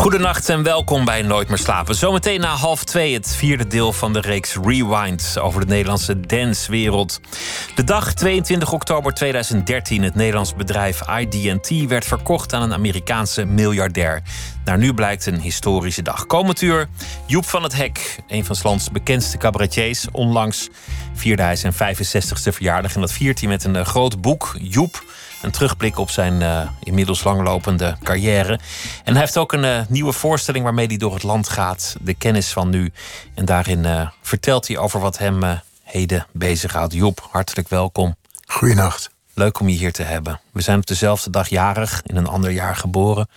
Goedenacht en welkom bij Nooit meer slapen. Zometeen na half twee het vierde deel van de reeks Rewind over de Nederlandse dancewereld. De dag 22 oktober 2013. Het Nederlands bedrijf ID&T werd verkocht aan een Amerikaanse miljardair. Naar nu blijkt een historische dag. Komend uur Joep van het Hek, een van 's lands bekendste cabaretiers. Onlangs vierde hij zijn 65ste verjaardag en dat viert hij met een eh, groot boek, Joep. Een terugblik op zijn uh, inmiddels langlopende carrière. En hij heeft ook een uh, nieuwe voorstelling waarmee hij door het land gaat. De kennis van nu. En daarin uh, vertelt hij over wat hem heden bezighoudt. Joep, hartelijk welkom. Goedenacht. Leuk om je hier te hebben. We zijn op dezelfde dag jarig, in een ander jaar geboren.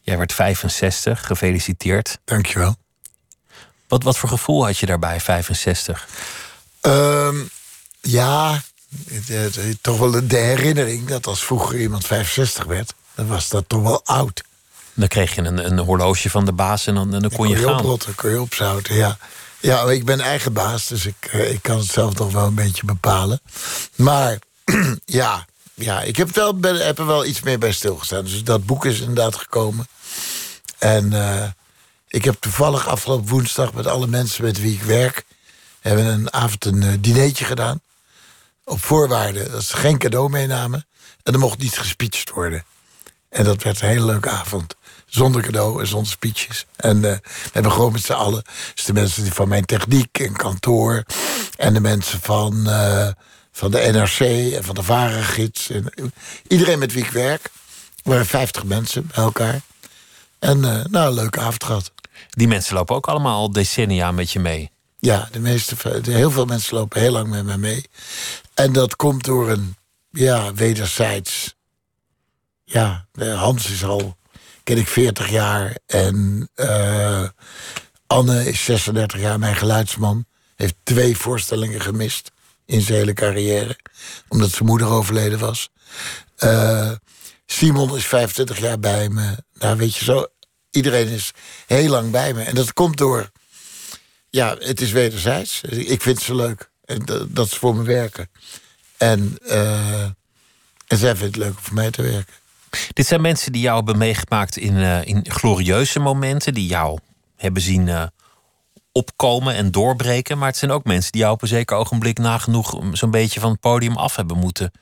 Jij werd 65, gefeliciteerd. Dankjewel. Wat, wat voor gevoel had je daarbij, 65? Um, ja, toch wel de herinnering dat als vroeger iemand 65 werd, dan was dat toch wel oud. Dan kreeg je een, een horloge van de baas en dan, dan kon je, je gaan. Oprotten, kon je opzouten, ja. Ja, ik ben eigen baas, dus ik, ik kan het zelf nog wel een beetje bepalen. Maar ja, ja ik heb, wel, ben, heb er wel iets meer bij stilgestaan. Dus dat boek is inderdaad gekomen. En uh, ik heb toevallig afgelopen woensdag met alle mensen met wie ik werk... hebben een avond een uh, dinertje gedaan op voorwaarde dat ze geen cadeau meenamen. En er mocht niet gespeecht worden. En dat werd een hele leuke avond. Zonder cadeau en zonder speeches. En uh, we hebben gewoon met z'n allen... Dus de mensen van mijn techniek en kantoor... en de mensen van, uh, van de NRC en van de Varengids... En, iedereen met wie ik werk. Er waren 50 mensen bij elkaar. En uh, nou, een leuke avond gehad. Die mensen lopen ook allemaal al decennia met je mee. Ja, de meeste, de, heel veel mensen lopen heel lang met me mee. En dat komt door een, ja, wederzijds. Ja, Hans is al, ken ik 40 jaar. En uh, Anne is 36 jaar, mijn geluidsman. Heeft twee voorstellingen gemist in zijn hele carrière. Omdat zijn moeder overleden was. Uh, Simon is 25 jaar bij me. Nou, weet je zo, iedereen is heel lang bij me. En dat komt door, ja, het is wederzijds. Ik vind ze leuk. Dat, is voor me werken. En, uh, en zij vindt het leuk om voor mij te werken. Dit zijn mensen die jou hebben meegemaakt in, uh, in glorieuze momenten, die jou hebben zien uh, opkomen en doorbreken. Maar het zijn ook mensen die jou op een zeker ogenblik nagenoeg zo'n beetje van het podium af hebben moeten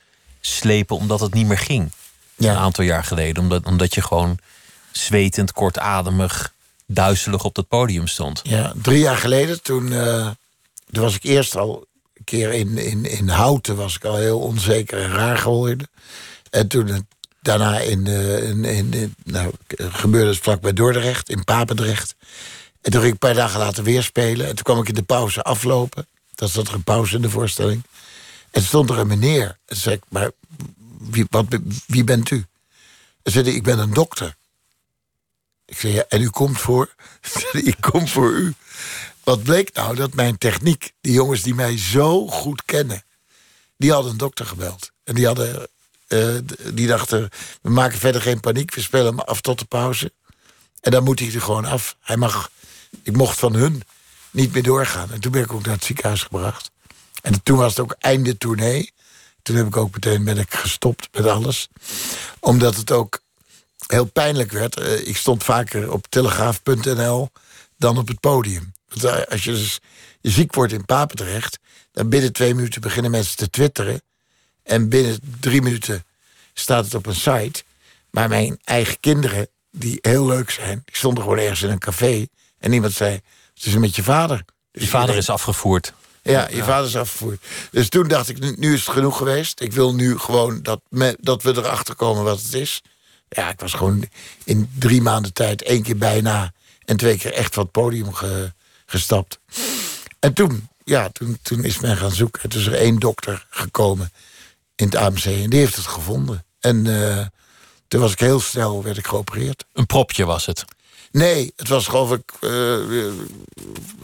slepen, omdat het niet meer ging. Ja. Een aantal jaar geleden. Omdat, omdat je gewoon zwetend, kortademig, duizelig op dat podium stond. Ja, drie jaar geleden, toen, toen was ik eerst al in, in, in Houten was ik al heel onzeker en raar geworden. En toen daarna in, in, in, in nou, gebeurde het vlakbij Dordrecht, in Papendrecht. En toen ging ik een paar dagen later weer spelen. En toen kwam ik in de pauze aflopen. Dat zat er een pauze in de voorstelling. En stond er een meneer. En zei maar wie, wat, wie bent u? En zei ik ben een dokter. Ik zei, en u komt voor? ik kom voor u. Wat bleek nou? Dat mijn techniek, die jongens die mij zo goed kennen... die hadden een dokter gebeld. En die, hadden, uh, die dachten, we maken verder geen paniek... we spelen hem af tot de pauze. En dan moet hij er gewoon af. Hij mag, ik mocht van hun niet meer doorgaan. En toen ben ik ook naar het ziekenhuis gebracht. En toen was het ook einde tournee. Toen heb ik ook meteen ben ik gestopt met alles. Omdat het ook heel pijnlijk werd. Uh, ik stond vaker op telegraaf.nl dan op het podium. Want als je dus ziek wordt in Papendrecht... dan binnen twee minuten beginnen mensen te twitteren. En binnen drie minuten staat het op een site. Maar mijn eigen kinderen, die heel leuk zijn... die stonden gewoon ergens in een café. En iemand zei, het is met je vader. Dus je vader is afgevoerd. Ja, je ja. vader is afgevoerd. Dus toen dacht ik, nu, nu, is het genoeg geweest. Ik wil nu gewoon dat, me, dat we erachter komen wat het is. Ja, ik was gewoon in drie maanden tijd één keer bijna... en twee keer echt van het podium ge, gestapt. En toen, ja, toen, toen is men gaan zoeken. Toen is er één dokter gekomen in het AMC en die heeft het gevonden. En uh, toen was ik heel snel, werd ik geopereerd. Een propje was het? Nee, het was geloof ik... Uh,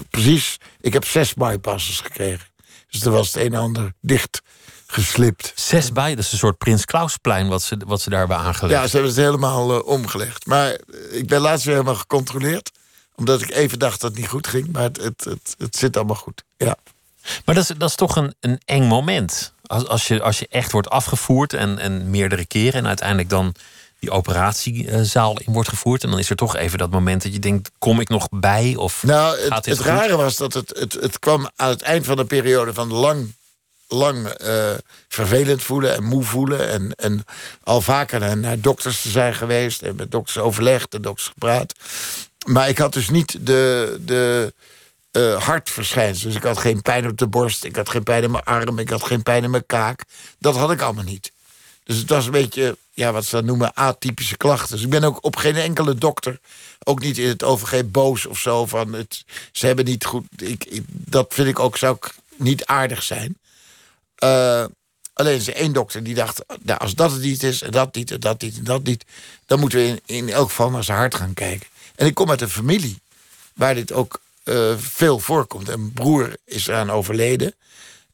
precies, ik heb zes bypasses gekregen. Dus er was het een en ander dicht geslipt. Zes bij, dat is een soort Prins Klausplein wat ze, wat ze daar hebben aangelegd. Ja, ze hebben het helemaal uh, omgelegd. Maar ik ben laatst weer helemaal gecontroleerd. Omdat ik even dacht dat het niet goed ging. Maar het, het, het, het zit allemaal goed. Ja. Maar dat is, dat is toch een, een eng moment. Als, als, je, als je echt wordt afgevoerd en, en meerdere keren. En uiteindelijk dan die operatiezaal in wordt gevoerd. En dan is er toch even dat moment dat je denkt: kom ik nog bij? Of nou, het, gaat dit het rare was dat het, het, het kwam aan het eind van een periode van lang, lang uh, vervelend voelen en moe voelen. En, en al vaker naar, naar dokters te zijn geweest en met dokters overlegd en dokters gepraat. Maar ik had dus niet de. de uh, hartverschijnselen. Dus ik had geen pijn op de borst, ik had geen pijn in mijn arm, ik had geen pijn in mijn kaak. Dat had ik allemaal niet. Dus het was een beetje, ja, wat ze dan noemen, atypische klachten. Dus ik ben ook op geen enkele dokter, ook niet in het OVG boos of zo. Van het, ze hebben niet goed. Ik, dat vind ik ook, zou ik niet aardig zijn. Uh, alleen is één dokter die dacht, nou, als dat het niet is, en dat niet, en dat niet, en dat niet, dan moeten we in, in elk geval naar zijn hart gaan kijken. En ik kom uit een familie waar dit ook uh, veel voorkomt. Een broer is eraan overleden.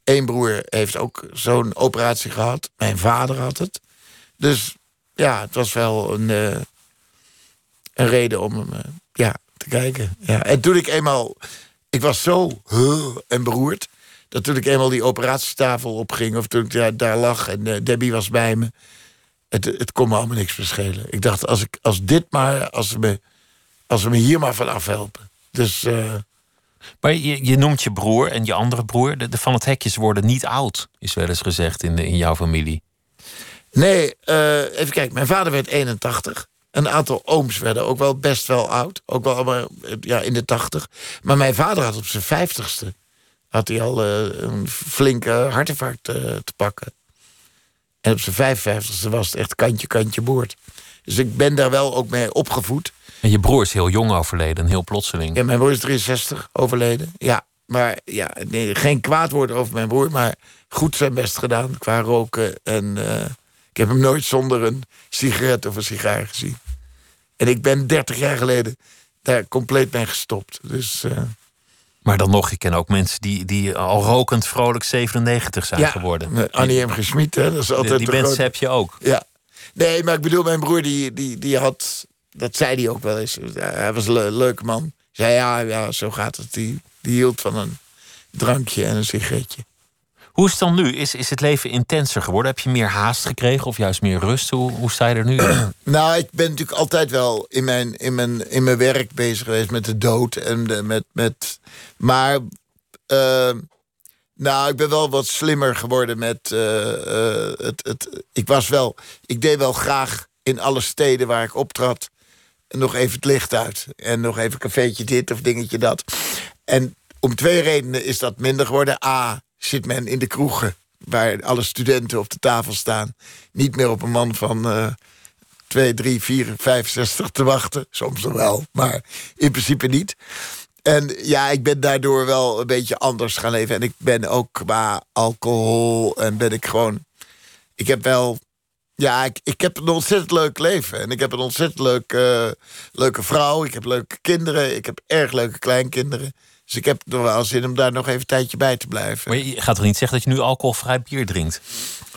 Eén broer heeft ook zo'n operatie gehad. Mijn vader had het. Dus ja, het was wel een, uh, een reden om uh, ja, te kijken. Ja. En toen ik eenmaal... Ik was zo en beroerd... dat toen ik eenmaal die operatietafel opging... of toen ik ja, daar lag en Debbie was bij me... Het, het kon me allemaal niks verschelen. Ik dacht, als, ik, als dit maar... Als ze, me, als ze me hier maar van afhelpen. Dus... Uh, maar je, je, noemt je broer en je andere broer. De, de van het hekjes worden niet oud, is wel eens gezegd in, de, in jouw familie. Nee, uh, even kijken. Mijn vader werd 81. Een aantal ooms werden ook wel best wel oud. Ook wel allemaal ja, in de 80. Maar mijn vader had op zijn vijftigste... had hij al uh, een flinke hartinfarct uh, te pakken. En op zijn 55ste was het echt kantje, kantje boord. Dus ik ben daar wel ook mee opgevoed. En je broer is heel jong overleden, heel plotseling. Ja, mijn broer is 63 overleden. Ja, maar ja, nee, geen kwaad woord over mijn broer, maar goed zijn best gedaan qua roken. En uh, ik heb hem nooit zonder een sigaret of een sigaar gezien. En ik ben 30 jaar geleden daar compleet mee gestopt. Dus, uh, maar dan nog, ik ken ook mensen die, die al rokend vrolijk 97 zijn ja, geworden. Annie M. Gesmied, hè, dat is altijd Die, die mensen heb je ook. Ja. Nee, maar ik bedoel, mijn broer die, die, die had dat zei hij ook wel eens. Hij was een le leuke man. Zei ja, ja, zo gaat het. Die, die hield van een drankje en een sigaretje. Hoe is het dan nu? Is, is het leven intenser geworden? Heb je meer haast gekregen of juist meer rust? Hoe, hoe sta je er nu? nou, ik ben natuurlijk altijd wel in mijn, in mijn, in mijn werk bezig geweest met de dood. En de, met, met, maar uh, nou, ik ben wel wat slimmer geworden met uh, uh, het, het. Ik was wel. Ik deed wel graag in alle steden waar ik optrad nog even het licht uit. En nog even cafeetje dit of dingetje dat. En om twee redenen is dat minder geworden. A, zit men in de kroegen waar alle studenten op de tafel staan... niet meer op een man van uh, 2, 3, 4, 65 te wachten. Soms nog wel, maar in principe niet. En ja, ik ben daardoor wel een beetje anders gaan leven. En ik ben ook qua alcohol en ben ik gewoon... Ik heb wel ja, ik, ik heb een ontzettend leuk leven. En ik heb een ontzettend leuk, uh, leuke vrouw. Ik heb leuke kinderen. Ik heb erg leuke kleinkinderen. Dus ik heb nog wel zin om daar nog even een tijdje bij te blijven. Maar je gaat toch niet zeggen dat je nu alcoholvrij bier drinkt?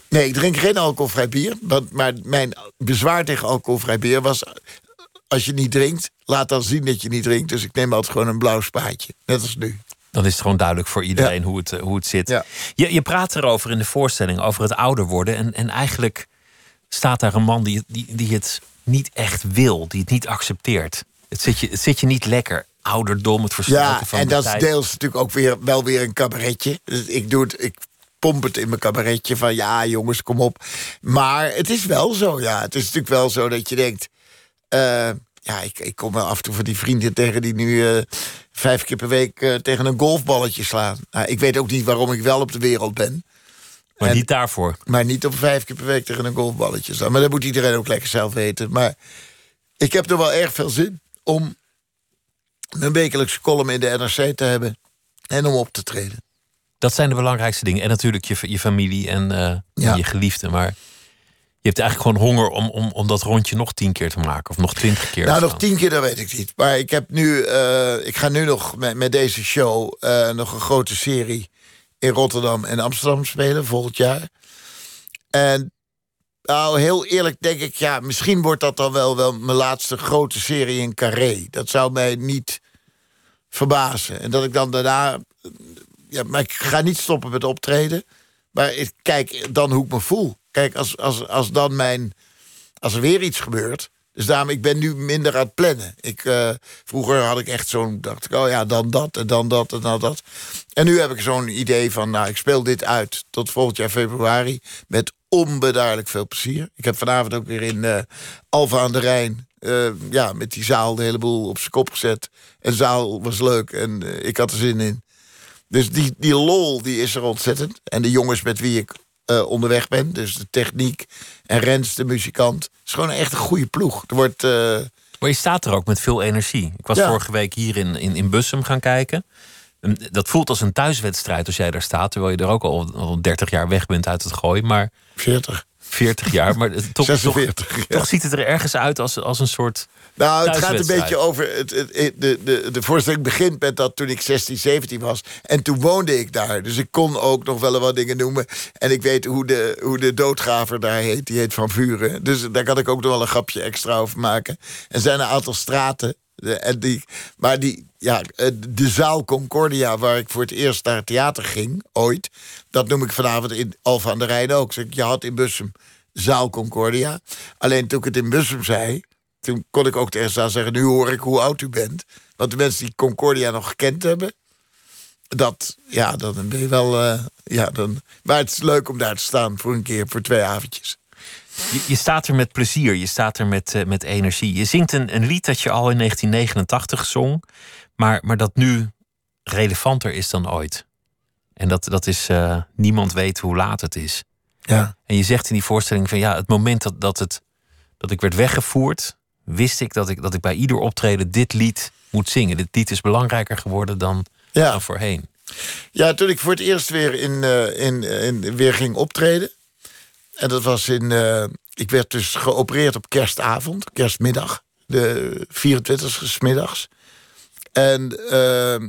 Nee, ik drink geen alcoholvrij bier. Want, maar mijn bezwaar tegen alcoholvrij bier was... als je niet drinkt, laat dan zien dat je niet drinkt. Dus ik neem altijd gewoon een blauw spaatje. Net als nu. Dan is het gewoon duidelijk voor iedereen ja. hoe, het, hoe het zit. Ja. Je, je praat erover in de voorstelling, over het ouder worden. En, en eigenlijk staat daar een man die, die, die het niet echt wil, die het niet accepteert. Het zit je, het zit je niet lekker. Ouderdom, het versmelten ja, van en de dat is deels natuurlijk ook weer, wel weer een cabaretje. Dus ik doe het, ik pomp het in mijn cabaretje van ja, jongens, kom op. Maar het is wel zo, ja. Het is natuurlijk wel zo dat je denkt. Uh, ja, ik, ik kom wel af en toe van die vrienden tegen die nu uh, vijf keer per week uh, tegen een golfballetje slaan. Nou, ik weet ook niet waarom ik wel op de wereld ben. Maar en, niet daarvoor. Maar niet op vijf keer per week tegen een golfballetje staan. Maar dat moet iedereen ook lekker zelf weten. Maar ik heb er wel erg veel zin om een wekelijkse column in de NRC te hebben. En om op te treden. Dat zijn de belangrijkste dingen. En natuurlijk je, je familie en uh, ja. je geliefden. Maar je hebt eigenlijk gewoon honger om, om, om dat rondje nog tien keer te maken. Of nog twintig keer. Nou, nog tien keer, dat weet ik niet. Maar ik, heb nu, uh, ik ga nu nog met, met deze show uh, nog een grote serie in Rotterdam en Amsterdam spelen volgend jaar. En nou, heel eerlijk denk ik, ja, misschien wordt dat dan wel, wel mijn laatste grote serie in Carré. Dat zou mij niet verbazen. En dat ik dan daarna. Ja, maar ik ga niet stoppen met optreden. Maar ik kijk dan hoe ik me voel. Kijk, als, als, als dan mijn. Als er weer iets gebeurt. Dus daarom, ik ben nu minder aan het plannen. Ik, uh, vroeger had ik echt zo'n, dacht ik, oh ja, dan dat en dan dat en dan dat. En nu heb ik zo'n idee van, nou, ik speel dit uit tot volgend jaar februari met onbeduidelijk veel plezier. Ik heb vanavond ook weer in uh, Alfa aan de Rijn, uh, ja, met die zaal de hele boel op zijn kop gezet. En de zaal was leuk en ik had er zin in. Dus die, die lol, die is er ontzettend. En de jongens met wie ik onderweg ben. Dus de techniek en Rens, de muzikant. Is gewoon echt een goede ploeg. Er wordt, uh... Maar je staat er ook met veel energie. Ik was vorige week hier in, in, in Bussum gaan kijken. Dat voelt als een thuiswedstrijd als jij daar staat. Terwijl je er ook al, al 30 jaar weg bent uit het gooi. Maar 40. 40 jaar, maar toch, 46, toch, toch, ziet het er ergens uit als, als een soort. Nou, het gaat een beetje over. Het, het, de, de, de voorstelling begint met dat toen ik 16, 17 was. En toen woonde ik daar. Dus ik kon ook nog wel wat dingen noemen. En ik weet hoe de, hoe de doodgraver daar heet. Die heet Van Vuren. Dus daar kan ik ook nog wel een grapje extra over maken. En er zijn een aantal straten. En die, maar die, ja, de zaal Concordia, waar ik voor het eerst naar het theater ging, ooit. Dat noem ik vanavond in Alfa aan de Rijn ook. Je had in Bussum zaal Concordia. Alleen toen ik het in Bussum zei, toen kon ik ook tegen zaal zeggen... nu hoor ik hoe oud u bent. Want de mensen die Concordia nog gekend hebben... dat, ja, dan ben je wel... Uh, ja, dan, maar het is leuk om daar te staan voor een keer, voor twee avondjes. Je, je staat er met plezier, je staat er met, uh, met energie. Je zingt een, een lied dat je al in 1989 zong... maar, maar dat nu relevanter is dan ooit. En dat, dat is... Uh, niemand weet hoe laat het is. Ja. En je zegt in die voorstelling van ja, het moment dat, dat, het, dat ik werd weggevoerd, wist ik dat, ik dat ik bij ieder optreden dit lied moet zingen. Dit lied is belangrijker geworden dan, ja. dan voorheen. Ja, toen ik voor het eerst weer, in, uh, in, in, weer ging optreden. En dat was in. Uh, ik werd dus geopereerd op kerstavond, kerstmiddag. De 24e middags. En uh,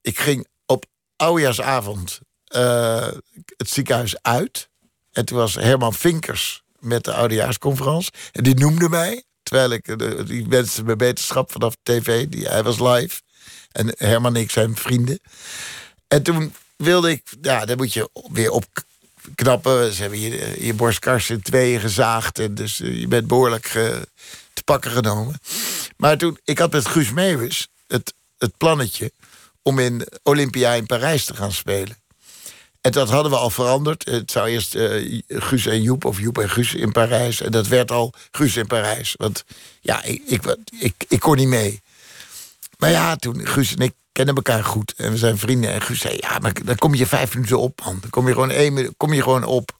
ik ging op oudejaarsavond uh, het ziekenhuis uit. En toen was Herman Vinkers met de oudejaarsconferentie. En die noemde mij, terwijl ik... De, die wenste me beterschap vanaf tv. Die, hij was live. En Herman en ik zijn vrienden. En toen wilde ik... Ja, dan moet je weer opknappen. Ze hebben je, je borstkast in tweeën gezaagd. En dus eh, je bent behoorlijk te pakken genomen. Maar toen... Ik had met Guus Meeuwis het, het plannetje... om in Olympia in Parijs te gaan spelen. En dat hadden we al veranderd. Het zou eerst uh, Guus en Joep of Joep en Guus in Parijs. En dat werd al Guus in Parijs. Want ja, ik, ik, ik, ik kon niet mee. Maar ja, toen Guus en ik kennen elkaar goed. En we zijn vrienden. En Guus zei, ja, maar dan kom je vijf minuten op, man. Dan kom je gewoon, één, kom je gewoon op.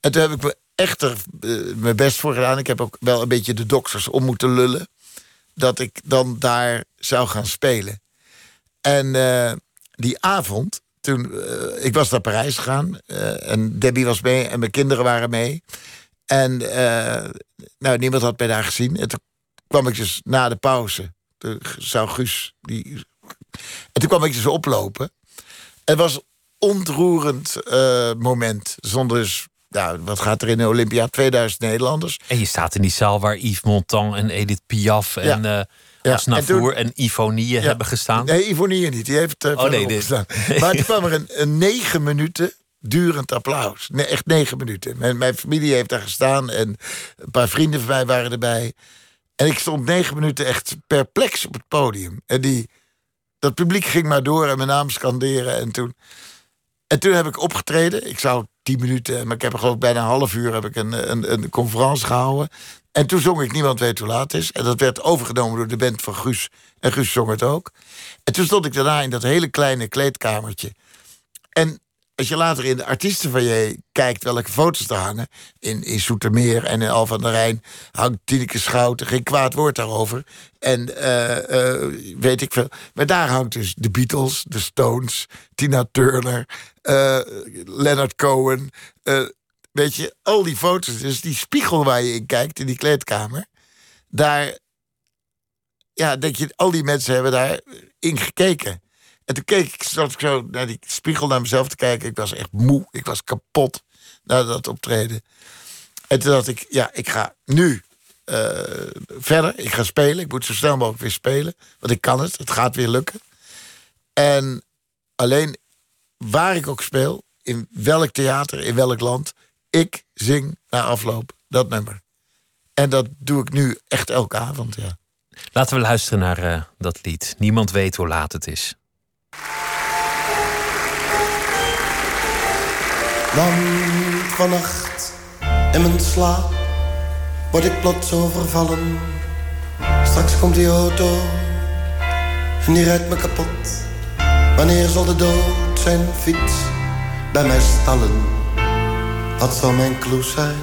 En toen heb ik me echt uh, mijn best voor gedaan. Ik heb ook wel een beetje de dokters om moeten lullen. Dat ik dan daar zou gaan spelen. En uh, die avond toen, uh, ik was naar Parijs gegaan uh, en Debbie was mee en mijn kinderen waren mee. En uh, nou, niemand had mij daar gezien. En toen kwam ik dus na de pauze. Toen zou Guus. Die... En toen kwam ik dus oplopen. Het was een ontroerend moment. Zonder dus nou, wat gaat er in de Olympia? 2000 Nederlanders. En je staat in die zaal waar Yves Montand en Edith Piaf en ja. Ja, als Navour en, en Ivonie ja, hebben gestaan? Nee, Ivonie niet. Die heeft uh, oh, nee, nee. gestaan. Maar toen kwam er een, een, negen minuten durend applaus. Nee, echt negen minuten. Mijn, mijn, familie heeft daar gestaan en een paar vrienden van mij waren erbij. En ik stond negen minuten echt perplex op het podium. En die, dat publiek ging maar door en mijn naam scanderen. En toen, en toen heb ik opgetreden. Ik zou tien minuten, maar ik heb er geloof ik bijna een half uur heb ik een, een, een conferentie gehouden. En toen zong ik Niemand weet hoe laat is. En dat werd overgenomen door de band van Guus. En Guus zong het ook. En toen stond ik daarna in dat hele kleine kleedkamertje. En als je later in de artiesten van kijkt welke foto's er hangen... in, in Soetermeer en in Al van der Rijn hangt Tineke Schouten... geen kwaad woord daarover. En uh, uh, weet ik veel. Maar daar hangt dus de Beatles, de Stones, Tina Turner... Uh, Leonard Cohen, Weet je, al die foto's, dus die spiegel waar je in kijkt in die kleedkamer, daar, ja, denk je, al die mensen hebben daar in gekeken. En toen keek ik, zat ik zo naar die spiegel naar mezelf te kijken. Ik was echt moe, ik was kapot. na dat optreden. En toen dacht ik, ja, ik ga nu eh, verder. Ik ga spelen. Ik moet zo snel mogelijk weer spelen. Want ik kan het. Het gaat weer lukken. En alleen waar ik ook speel, in welk theater, in welk land, ik zing na afloop dat nummer. En dat doe ik nu echt elke avond, ja. Laten we luisteren naar uh, dat lied. Niemand weet hoe laat het is. Want vannacht in mijn slaap word ik plots overvallen. Straks komt die auto en die rijdt me kapot. Wanneer zal de dood zijn fiets bij mij stallen? Wat zal mijn clue zijn?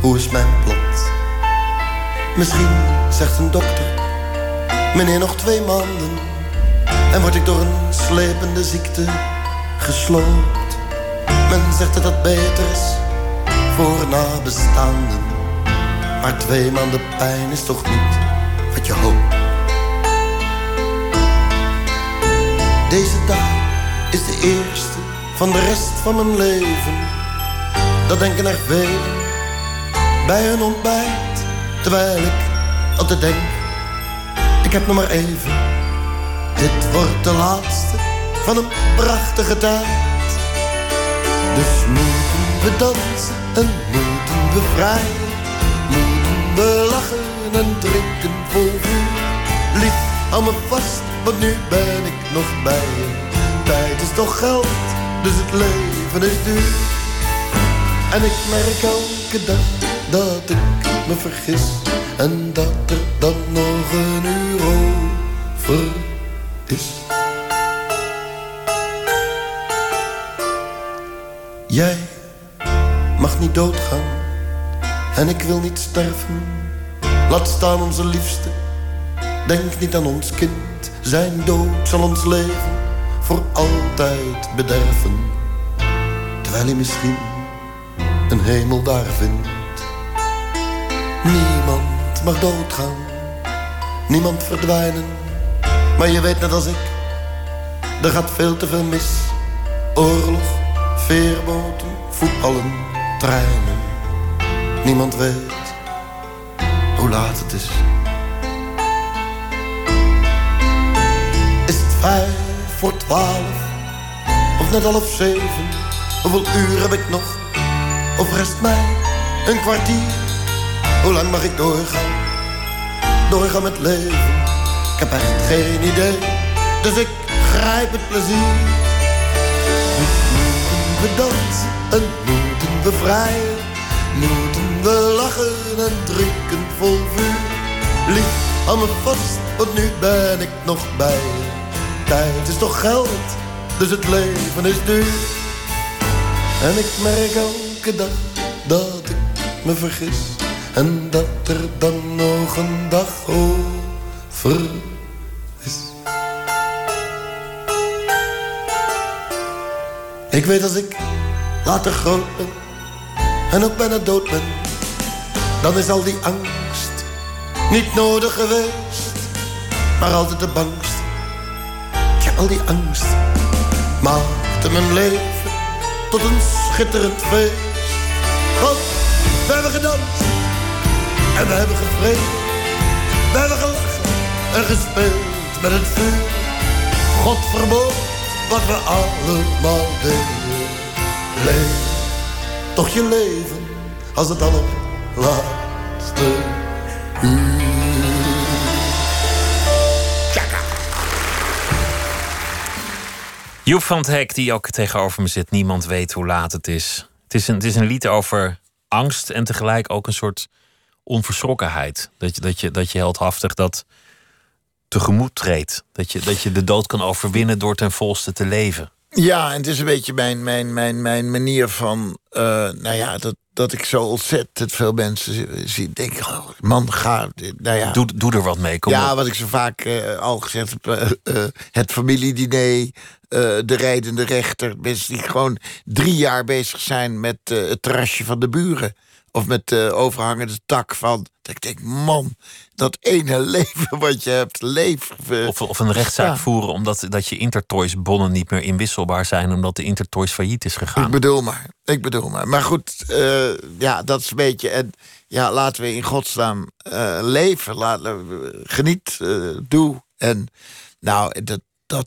Hoe is mijn plot? Misschien zegt een dokter, meneer nog twee maanden. En word ik door een slepende ziekte gesloopt. Men zegt dat dat beter is voor nabestaanden. Maar twee maanden pijn is toch niet wat je hoopt. Deze dag is de eerste van de rest van mijn leven. Dat denken er velen bij een ontbijt. Terwijl ik altijd denk, ik heb nog maar even. Dit wordt de laatste van een prachtige tijd. Dus moeten we dansen en moeten we vrijen. Moeten we lachen en drinken vol vuur. Lief, hou me vast, want nu ben ik nog bij je. Tijd is toch geld, dus het leven is duur. En ik merk elke dag dat ik me vergis. En dat er dan nog een uur over is. Jij mag niet doodgaan en ik wil niet sterven. Laat staan onze liefste. Denk niet aan ons kind. Zijn dood zal ons leven voor altijd bederven. Terwijl hij misschien een hemel daar vindt. Niemand mag doodgaan, niemand verdwijnen. Maar je weet net als ik, er gaat veel te veel mis. Oorlog, veerboten, voetballen, treinen. Niemand weet hoe laat het is. Is het vijf voor twaalf of net half zeven? Hoeveel uur heb ik nog? Of rest mij een kwartier? Hoe lang mag ik doorgaan? Doorgaan met leven. Ik heb echt geen idee, dus ik grijp het plezier. Moeten we dansen en moeten we vrijen. Moeten we lachen en drinken vol vuur. Lief, hou me vast, want nu ben ik nog bij je. Tijd is toch geld, dus het leven is duur. En ik merk elke dat ik me vergis en dat er dan nog een dag over is. Ik weet als ik later groot ben en ook bijna dood ben, dan is al die angst niet nodig geweest, maar altijd de bangst. Ja, al die angst maakte mijn leven tot een schitterend feest. Want we hebben gedanst en we hebben gevreden. We hebben gelachen en gespeeld met het vuur. God verbood wat we allemaal deden. Leef toch je leven als het allerlaatste uur. Joep van het Hek, die ook tegenover me zit. Niemand weet hoe laat het is. Het is een, het is een lied over angst en tegelijk ook een soort onverschrokkenheid. Dat je, dat je, dat je heldhaftig dat tegemoet treedt. Dat je, dat je de dood kan overwinnen door ten volste te leven. Ja, en het is een beetje mijn, mijn, mijn, mijn manier van... Uh, nou ja, dat, dat ik zo ontzettend veel mensen zie. Denk oh, man, ga... Nou ja. Doe, doe er wat mee, kom Ja, op. wat ik zo vaak uh, al gezegd heb. Uh, het familiediner, de rijdende rechter. Mensen die gewoon drie jaar bezig zijn met het terrasje van de buren Of met de overhangende tak van. Dat ik denk, man, dat ene leven wat je hebt, leef. eh, Of, of een rechtszaak Ja. voeren omdat dat je Intertoys bonnen niet meer inwisselbaar zijn omdat de Intertoys failliet is Ik gegaan. bedoel maar. Ik bedoel maar. Maar goed, eh, ja, dat is een beetje. En ja, laten we in godsnaam eh, leven. Laten we, geniet, eh, doe. En nou, dat, dat.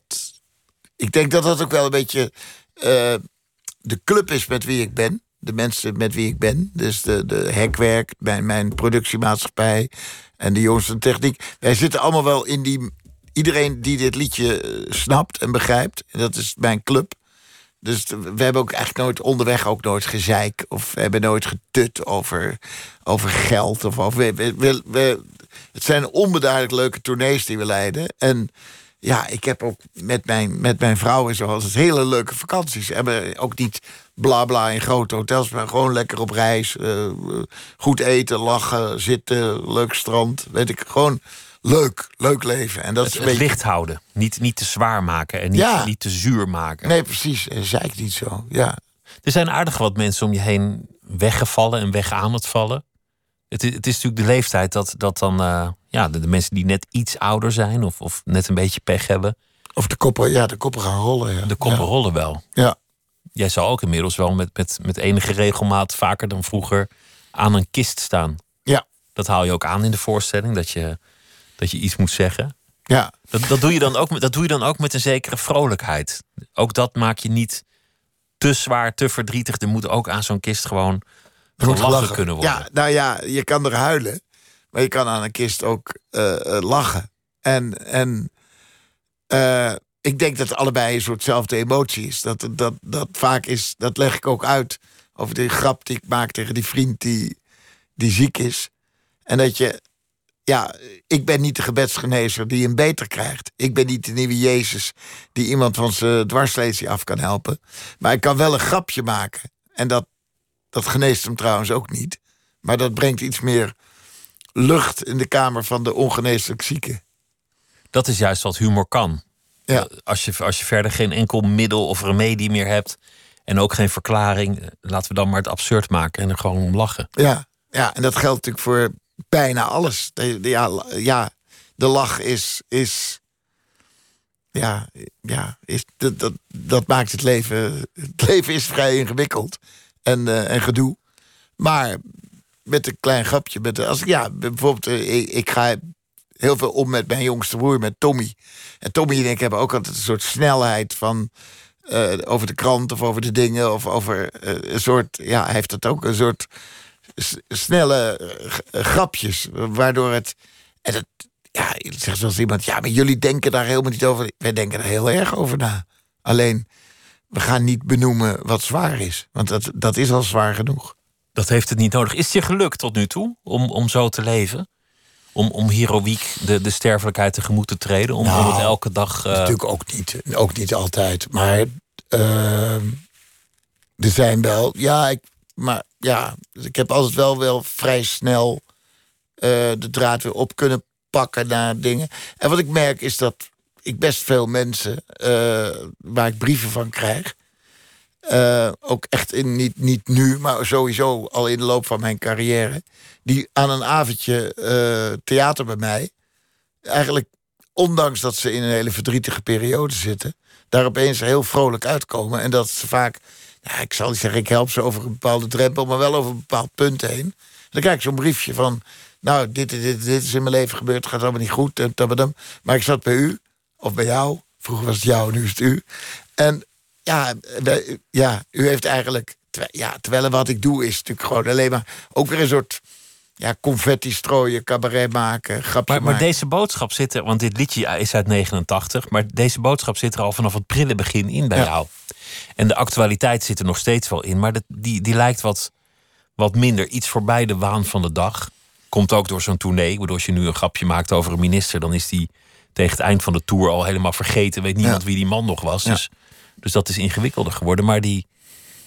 Ik denk dat dat ook wel een beetje eh, de club is met wie ik ben. De mensen met wie ik ben. Dus de, de hekwerk, mijn, mijn productiemaatschappij en de jongens van techniek. Wij zitten allemaal wel in die. Iedereen die dit liedje eh, snapt en begrijpt. Dat is mijn club. Dus we hebben ook eigenlijk nooit onderweg ook nooit gezeik. Of we hebben nooit getut over, over geld. Of over, we, we- we- het zijn onbeduidelijk leuke tournees die we leiden. En ja, ik heb ook met mijn, met mijn vrouw en zo altijd hele leuke vakanties. Hebben ook niet bla bla in grote hotels, maar gewoon lekker op reis. eh, goed eten, lachen, zitten, leuk strand. Weet ik, gewoon leuk, leuk leven. En dat is Het, een het beetje... licht houden. Niet, niet te zwaar maken en niet, Ja. niet te zuur maken. Nee, precies. En zei ik niet zo. Ja. Er zijn aardig wat mensen om je heen weggevallen en weg aan het vallen. Het, is- het is natuurlijk de leeftijd dat, dat dan eh, ja, de, de mensen die net iets ouder zijn of, of net een beetje pech hebben, Of de koppen, ja, de koppen gaan rollen. Ja. de koppen ja. rollen wel. Ja. Jij zal ook inmiddels wel met, met, met enige regelmaat, vaker dan vroeger, aan een kist staan. Ja. Dat haal je ook aan in de voorstelling, dat je, dat je iets moet zeggen. Ja. Dat, dat, doe je dan ook, met- dat doe je dan ook met een zekere vrolijkheid. Ook dat maak je niet te zwaar, te verdrietig. Er moet ook aan zo'n kist gewoon Er moet gelachen gelachen. kunnen worden. Ja, nou ja, je kan er huilen. Maar je kan aan een kist ook eh, eh, lachen. En, en eh, ik denk dat allebei een soortzelfde emotie is. Dat, dat, dat vaak is, dat leg ik ook uit over die grap die ik maak tegen die vriend die, die ziek is. En dat je, ja, ik ben niet de gebedsgenezer die hem beter krijgt. Ik ben niet de nieuwe Jezus die iemand van zijn dwarslesie af kan helpen. Maar ik kan wel een grapje maken. En dat, dat geneest hem trouwens ook niet. Maar dat brengt iets meer lucht in de kamer van de ongeneeslijk zieke. Dat is juist wat humor kan. Ja. Als je, als je verder geen enkel middel of remedie meer hebt. en ook geen verklaring. eh, laten we dan maar het absurd maken en er gewoon om lachen. Ja, ja, en dat geldt natuurlijk voor bijna alles. Ja, ja, de lach is. is ja, ja is, dat, dat, dat maakt het leven. Het leven is vrij ingewikkeld en, eh, en gedoe. Maar met een klein grapje. Met, als ja, bijvoorbeeld, eh, ik, ga heel veel om met mijn jongste broer, met Tommy. En Tommy en ik hebben ook altijd een soort snelheid van. eh, over de krant of over de dingen. Of over een soort. Ja, hij heeft dat ook. Een soort snelle grapjes. Waardoor het. En het ja, zegt zoals iemand. Ja, maar jullie denken daar helemaal niet over. Wij denken er heel erg over na. Alleen. We gaan niet benoemen wat zwaar is. Want dat, dat is al zwaar genoeg. Dat heeft het niet nodig. Is het je gelukt tot nu toe om, om zo te leven? Om, om heroïek de, de sterfelijkheid tegemoet te treden? Om, om het Nou, elke dag. eh, Natuurlijk ook niet, ook niet altijd. Maar ehm, er zijn wel. Ja, ik, maar ja, ik heb altijd wel, wel vrij snel eh, de draad weer op kunnen pakken naar dingen. En wat ik merk is dat ik best veel mensen eh, waar ik brieven van krijg. eh, ook echt in, niet, niet nu, maar sowieso al in de loop van mijn carrière. Die aan een avondje eh, theater bij mij. Eigenlijk ondanks dat ze in een hele verdrietige periode zitten, daar opeens heel vrolijk uitkomen. En dat ze vaak, ik zal niet zeggen, ik help ze over een bepaalde drempel, maar wel over een bepaald punt heen. Dan krijg ik zo'n briefje van, nou, dit, dit, dit, is in mijn leven gebeurd, het gaat allemaal niet goed, maar ik zat bij u, of bij jou, vroeger was het jou, nu is het u. En ja, wij- ja u heeft eigenlijk, terwijl- ja, terwijl wat ik doe is natuurlijk gewoon alleen maar, ook weer een soort ja, confetti strooien, cabaret maken, grapje Maar, maar maken. deze boodschap zit er, want dit liedje is uit 89, maar deze boodschap zit er al vanaf het prille begin in bij Ja. jou. En de actualiteit zit er nog steeds wel in, maar dat, die, die lijkt wat, wat minder. Iets voorbij de waan van de dag. Komt ook door zo'n tournee. Ik bedoel, als je nu een grapje maakt over een minister, dan is die tegen het eind van de tour al helemaal vergeten. Weet niemand Ja. wie die man nog was. Ja. Dus, dus dat is ingewikkelder geworden. Maar die,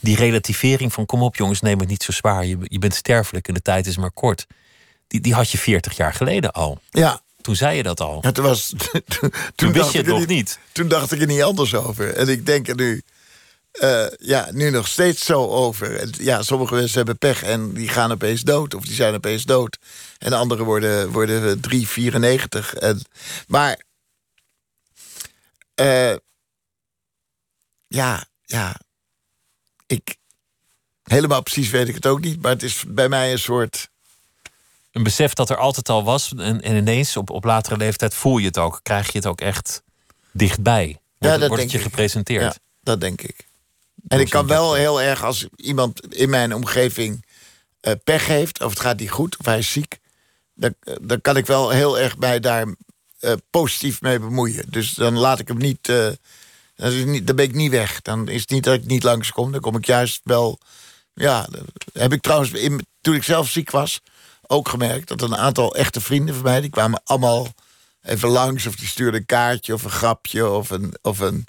die relativering van kom op jongens, neem het niet zo zwaar. Je, je bent sterfelijk en de tijd is maar kort. Die, die had je 40 jaar geleden al. Ja, Toen zei je dat al. Toen, was, toen, Toen wist je het nog niet. Toen dacht ik er niet anders over. En ik denk er nu eh, ja, nu nog steeds zo over. Ja, sommige mensen hebben pech en die gaan opeens dood. Of die zijn opeens dood. En anderen worden, worden 3,94. En, maar... eh, ja, ja. Ik... Helemaal precies weet ik het ook niet. Maar het is bij mij een soort... Een besef dat er altijd al was. En, en ineens op, op latere leeftijd voel je het ook. Krijg je het ook echt dichtbij. Wordt, Ja, dat wordt het je ik. gepresenteerd. Ja, dat denk ik. En ik kan wel heel erg als iemand in mijn omgeving eh, pech heeft, of het gaat niet goed, of hij is ziek, dan, dan kan ik wel heel erg mij daar eh, positief mee bemoeien. Dus dan laat ik hem niet, eh, dan, is niet. dan ben ik niet weg. Dan is het niet dat ik niet langskom. Dan kom ik juist wel. Ja, heb ik trouwens in, toen ik zelf ziek was ook gemerkt dat een aantal echte vrienden van mij die kwamen allemaal even langs of die stuurden een kaartje of een grapje of een of een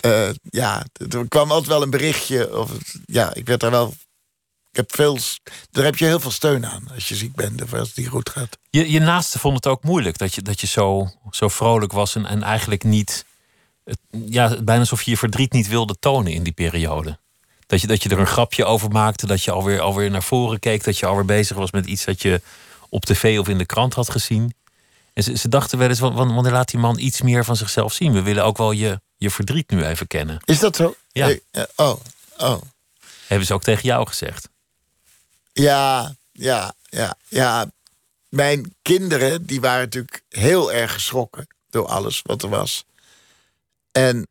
eh, ja, er kwam altijd wel een berichtje. Of, ja, ik werd daar wel. Ik heb veel. Daar heb je heel veel steun aan als je ziek bent of als het niet goed gaat. Je, je naaste vond het ook moeilijk dat je, dat je zo, zo vrolijk was en, en eigenlijk niet. Ja, bijna alsof je je verdriet niet wilde tonen in die periode. Dat je, dat je er een grapje over maakte, dat je alweer, alweer naar voren keek, dat je alweer bezig was met iets dat je op tv of in de krant had gezien. En ze, ze dachten wel eens, wan- wan- wanneer laat die man iets meer van zichzelf zien? We willen ook wel je, je verdriet nu even kennen. Is dat zo? Ja. Eh, eh, oh, oh. Hebben ze ook tegen jou gezegd. Ja, ja, ja, ja. Mijn kinderen, die waren natuurlijk heel erg geschrokken door alles wat er was. En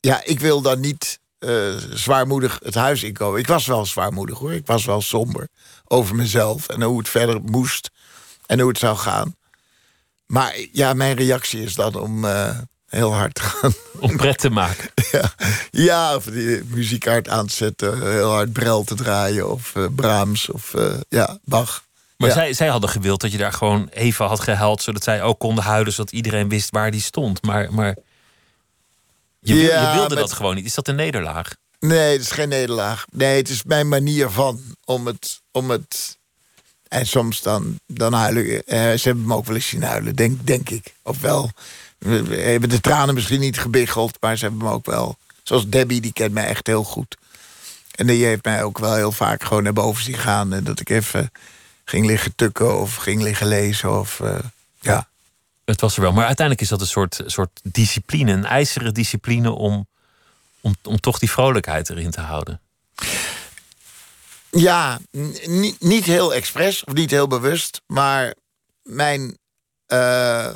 ja, ik wil dan niet eh, zwaarmoedig het huis inkomen. Ik was wel zwaarmoedig hoor. Ik was wel somber over mezelf en hoe het verder moest en hoe het zou gaan. Maar ja, mijn reactie is dan om heel hard gaan. Om pret te maken. Ja, ja of die muziek hard aan te zetten, heel hard Brel te draaien of eh, Brahms of eh, ja, Bach. Maar Ja. zij, zij hadden gewild dat je daar gewoon even had gehuild, zodat zij ook konden huilen, zodat iedereen wist waar die stond. Maar, maar je, Ja, je wilde met- dat gewoon niet. Is dat een nederlaag? Nee, het is geen nederlaag. Nee, het is mijn manier van om het. Om het en soms dan, dan huilen. eh, ze hebben me ook wel eens zien huilen, denk, denk ik. Ofwel, we, we hebben de tranen misschien niet gebiggeld, maar ze hebben me ook wel. Zoals Debbie, die kent mij echt heel goed. En die heeft mij ook wel heel vaak gewoon naar boven zien gaan. En dat ik even ging liggen tukken of ging liggen lezen. Of, eh, ja. Het was er wel. Maar uiteindelijk is dat een soort, soort discipline, een ijzeren discipline om, om, om toch die vrolijkheid erin te houden. Ja, niet heel expres of niet heel bewust, maar mijn, eh,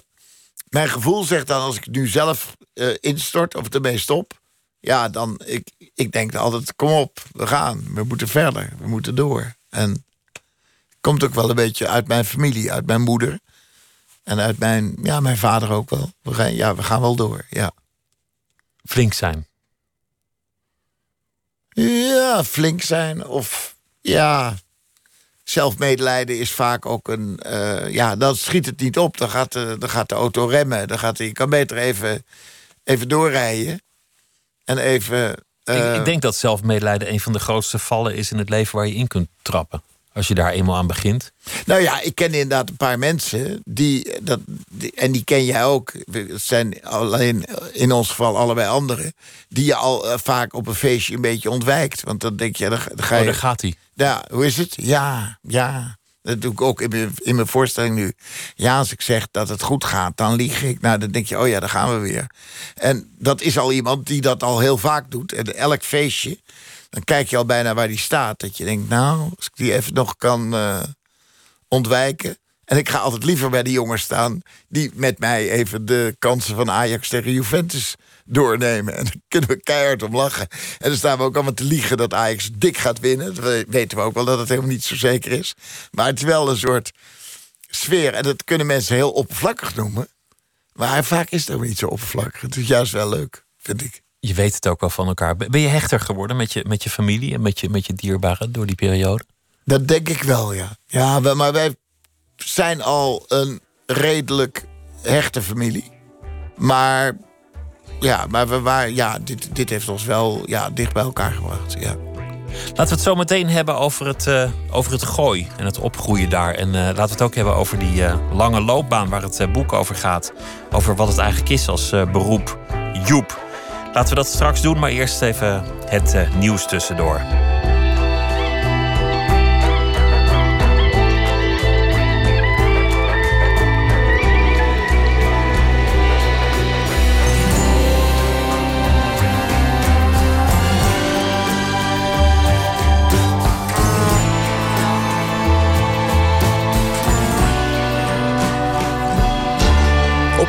mijn gevoel zegt dan als ik nu zelf eh, instort of ermee stop, ja, dan ik, ik denk altijd: kom op, we gaan, we moeten verder, we moeten door. En komt ook wel een beetje uit mijn familie, uit mijn moeder en uit mijn, ja, mijn vader ook wel. We gaan, ja, we gaan wel door, ja. Flink zijn. Ja, flink zijn of ja. Zelfmedelijden is vaak ook een. eh, ja, dan schiet het niet op. Dan gaat de, dan gaat de auto remmen. Dan gaat, je kan beter even, even doorrijden. En even. eh, ik, ik denk dat zelfmedelijden een van de grootste vallen is in het leven waar je in kunt trappen. Als je daar eenmaal aan begint. Nou ja, ik ken inderdaad een paar mensen die, dat, die- en die ken jij ook. Het zijn alleen in ons geval allebei anderen. Die je al eh, vaak op een feestje een beetje ontwijkt. Want dan denk je, dan ga Oh, je. daar gaat hij. Ja, hoe is het? Ja, ja. Dat doe ik ook in mijn, in mijn voorstelling nu. Ja, als ik zeg dat het goed gaat, dan lieg ik. Nou, dan denk je, oh ja, daar gaan we weer. En dat is al iemand die dat al heel vaak doet. En elk feestje, dan kijk je al bijna waar die staat. Dat je denkt, nou, als ik die even nog kan eh, ontwijken. En ik ga altijd liever bij die jongens staan... die met mij even de kansen van Ajax tegen Juventus doornemen. En dan kunnen we keihard om lachen. En dan staan we ook allemaal te liegen dat Ajax dik gaat winnen. Dat we- weten we ook wel dat het helemaal niet zo zeker is. Maar het is wel een soort sfeer. En dat kunnen mensen heel oppervlakkig noemen. Maar vaak is het ook niet zo oppervlakkig. Het is juist wel leuk, vind ik. Je weet het ook wel van elkaar. Ben je hechter geworden met je, met je familie en met je, met je dierbaren door die periode? Dat denk ik wel, ja. Ja, maar wij zijn al een redelijk hechte familie. Maar ja, maar we waren, ja dit, dit heeft ons wel ja, dicht bij elkaar gebracht. Ja. Laten we het zo meteen hebben over het, eh, over het gooi en het opgroeien daar. En eh, laten we het ook hebben over die eh, lange loopbaan waar het boek over gaat. Over wat het eigenlijk is als beroep. Joep. Laten we dat straks doen, maar eerst even het uh, nieuws tussendoor.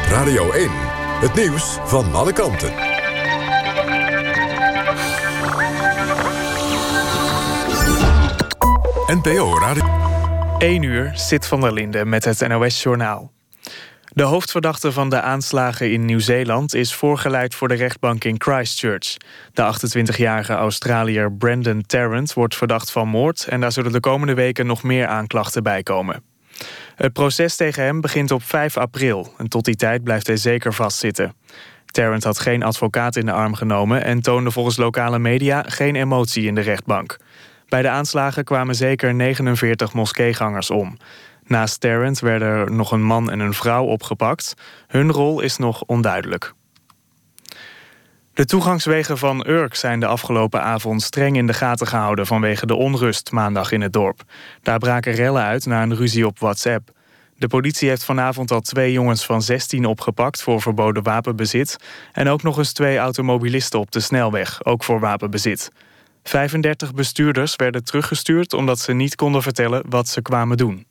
Radio 1, het nieuws van alle kanten. NPO Radio. 1 uur, Zit van der Linde met het NOS-journaal. De hoofdverdachte van de aanslagen in Nieuw-Zeeland is voorgeleid voor de rechtbank in Christchurch. De 28-jarige Australiër Brandon Tarrant wordt verdacht van moord en daar zullen de komende weken nog meer aanklachten bij komen. Het proces tegen hem begint op 5 april en tot die tijd blijft hij zeker vastzitten. Tarrant had geen advocaat in de arm genomen en toonde volgens lokale media geen emotie in de rechtbank. Bij de aanslagen kwamen zeker 49 moskeegangers om. Naast Tarrant werden er nog een man en een vrouw opgepakt. Hun rol is nog onduidelijk. De toegangswegen van Urk zijn de afgelopen avond streng in de gaten gehouden vanwege de onrust maandag in het dorp. Daar braken rellen uit na een ruzie op WhatsApp. De politie heeft vanavond al twee jongens van 16 opgepakt voor verboden wapenbezit. En ook nog eens twee automobilisten op de snelweg, ook voor wapenbezit. 35 bestuurders werden teruggestuurd omdat ze niet konden vertellen wat ze kwamen doen.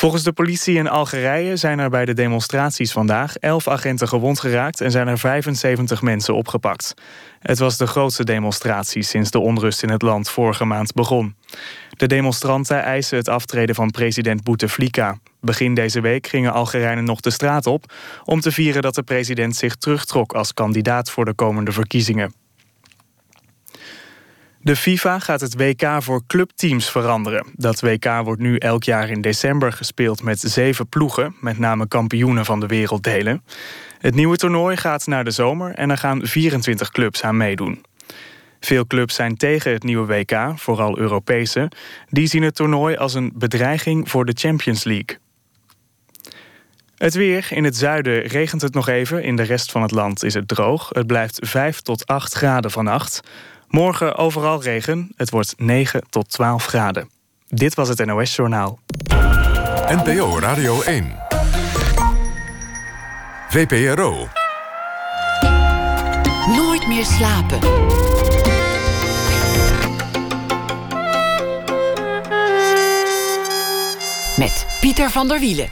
Volgens de politie in Algerije zijn er bij de demonstraties vandaag 11 agenten gewond geraakt en zijn er 75 mensen opgepakt. Het was de grootste demonstratie sinds de onrust in het land vorige maand begon. De demonstranten eisen het aftreden van president Bouteflika. Begin deze week gingen Algerijnen nog de straat op om te vieren dat de president zich terugtrok als kandidaat voor de komende verkiezingen. De FIFA gaat het WK voor clubteams veranderen. Dat WK wordt nu elk jaar in december gespeeld met zeven ploegen, met name kampioenen van de wereld delen. Het nieuwe toernooi gaat naar de zomer en er gaan 24 clubs aan meedoen. Veel clubs zijn tegen het nieuwe WK, vooral Europese. Die zien het toernooi als een bedreiging voor de Champions League. Het weer. In het zuiden regent het nog even. In de rest van het land is het droog. Het blijft 5 tot 8 graden vannacht. Morgen overal regen. Het wordt 9 tot 12 graden. Dit was het NOS Journaal. NPO Radio 1. VPRO. Nooit meer slapen. Met Pieter van der Wielen.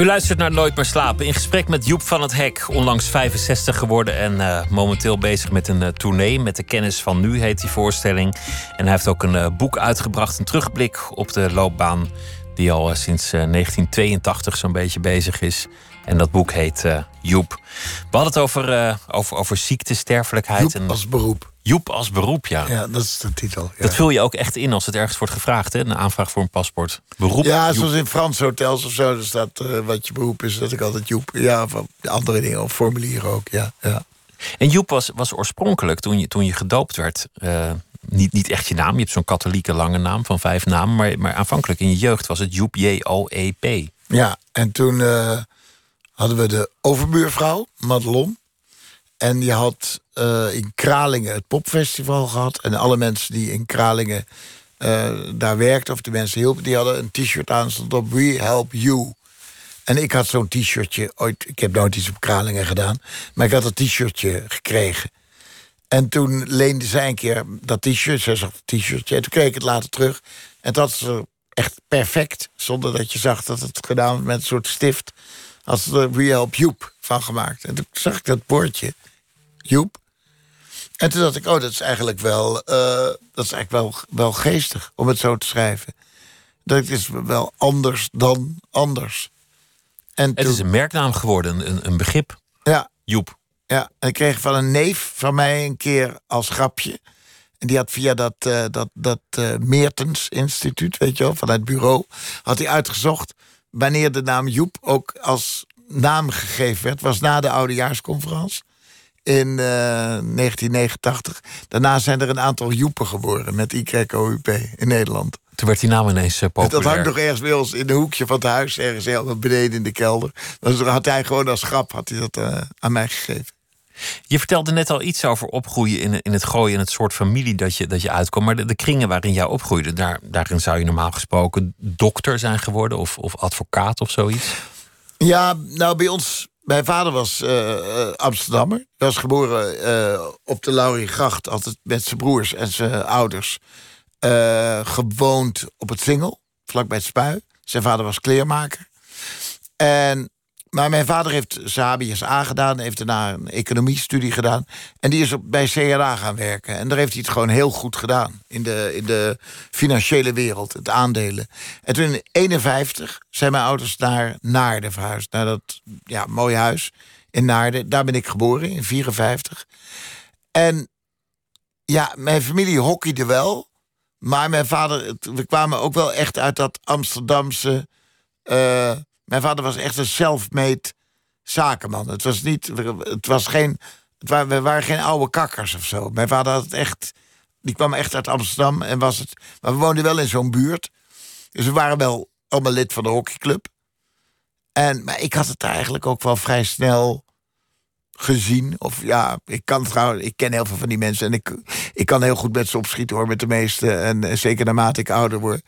U luistert naar Nooit meer slapen. In gesprek met Joep van het Hek. Onlangs 65 geworden en uh, momenteel bezig met een uh, tournee. Met de kennis van nu heet die voorstelling. En hij heeft ook een uh, boek uitgebracht. Een terugblik op de loopbaan. Die al sinds 1982 zo'n beetje bezig is. En dat boek heet Joep. We hadden het over, over, over ziekte, sterfelijkheid. Joep en als beroep. Joep als beroep, ja. Ja, dat is de titel. Ja. Dat vul je ook echt in als het ergens wordt gevraagd, hè? Een aanvraag voor een paspoort. Beroep. Ja, Joep. zoals in Franse hotels of zo. Er staat uh, wat je beroep is, dat ik altijd Joep. Ja, van andere dingen, of formulieren ook. Ja, ja. En Joep was, was oorspronkelijk, toen je, toen je gedoopt werd, uh, niet, niet echt je naam. Je hebt zo'n katholieke lange naam van vijf namen. Maar, maar aanvankelijk in je jeugd was het Joep J-O-E-P. Ja, en toen uh, hadden we de overbuurvrouw, Madelon. En die had uh, in Kralingen het popfestival gehad. En alle mensen die in Kralingen uh, daar werkten, of de mensen hielpen, die hadden een t-shirt aan, stond op We Help You. En ik had zo'n t-shirtje ooit, ik heb nooit iets op Kralingen gedaan, maar ik had dat t-shirtje gekregen. En toen leende zij een keer dat t-shirt, zij zag het t-shirtje, en toen kreeg ik het later terug. En dat was echt perfect, zonder dat je zag dat het gedaan was met een soort stift. Als de We Help Joep van gemaakt. En toen zag ik dat bordje. Joep. En toen dacht ik, oh, dat is eigenlijk wel, uh, dat is eigenlijk wel, wel geestig om het zo te schrijven. Dat is wel anders dan anders. En het toen, is een merknaam geworden, een, een begrip. Ja. Joep. Ja, en ik kreeg van een neef van mij een keer als grapje. En die had via dat, uh, dat, dat uh, Meertens Instituut, weet je wel, van het bureau, had hij uitgezocht wanneer de naam Joep ook als naam gegeven werd. Was na de oudejaarsconferentie in uh, 1989. Daarna zijn er een aantal Joepen geboren met Y-O-U-P in Nederland. Toen werd die naam ineens uh, populair. Dat hangt nog ergens bij ons in de hoekje van het huis, ergens helemaal beneden in de kelder. Dan had hij gewoon als grap had hij dat uh, aan mij gegeven. Je vertelde net al iets over opgroeien in, in het gooien en het soort familie dat je, dat je uitkomt. Maar de, kringen waarin jij opgroeide, daar, daarin zou je normaal gesproken dokter zijn geworden of, of advocaat of zoiets? Ja, nou bij ons, mijn vader was uh, Amsterdammer. Hij was geboren uh, op de Lauriegracht, altijd met zijn broers en zijn ouders. gewoond op het Singel, vlakbij het Spui. Zijn vader was kleermaker. En maar mijn vader heeft zijn HBSA gedaan, heeft daarna een economiestudie gedaan. En die is op, bij CRA gaan werken. En daar heeft hij het gewoon heel goed gedaan. In de, in de financiële wereld, het aandelen. En toen in 51 zijn mijn ouders naar Naarden verhuisd. Naar dat ja, mooie huis in Naarden. Daar ben ik geboren, in 54. En ja, mijn familie hockeyde wel. Maar mijn vader, we kwamen ook wel echt uit dat Amsterdamse... Uh, mijn vader was echt een self-made zakenman. Het was niet, het was geen, het waren, we waren geen oude kakkers of zo. Mijn vader had het echt, die kwam echt uit Amsterdam en was het, maar we woonden wel in zo'n buurt. Dus we waren wel allemaal lid van de hockeyclub. En, maar ik had het eigenlijk ook wel vrij snel gezien. Of ja, ik kan trouwens, ik ken heel veel van die mensen en ik, ik kan heel goed met ze opschieten hoor, met de meeste. En, en zeker naarmate ik ouder word.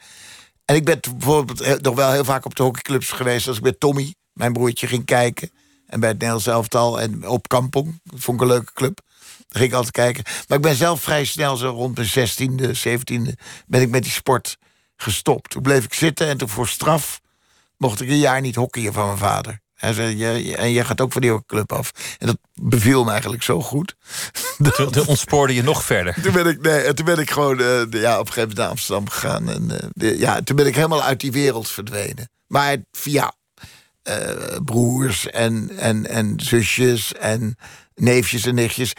En ik ben bijvoorbeeld nog wel heel vaak op de hockeyclubs geweest... als ik met Tommy, mijn broertje, ging kijken. En bij het Nederlands elftal en op Kampong. Dat vond ik een leuke club. Daar ging ik altijd kijken. Maar ik ben zelf vrij snel, zo rond mijn 16e, 17e... ben ik met die sport gestopt. Toen bleef ik zitten en toen voor straf... mocht ik een jaar niet hockeyen van mijn vader. Hij zei, en jij gaat ook van die club af. En dat beviel me eigenlijk zo goed. Toen, ontspoorde je nog verder. Toen ben ik, nee, toen ben ik gewoon uh, ja, op een gegeven moment naar Amsterdam gegaan. En uh, ja, toen ben ik helemaal uit die wereld verdwenen. Maar via uh, broers en, en, en zusjes en neefjes en nichtjes...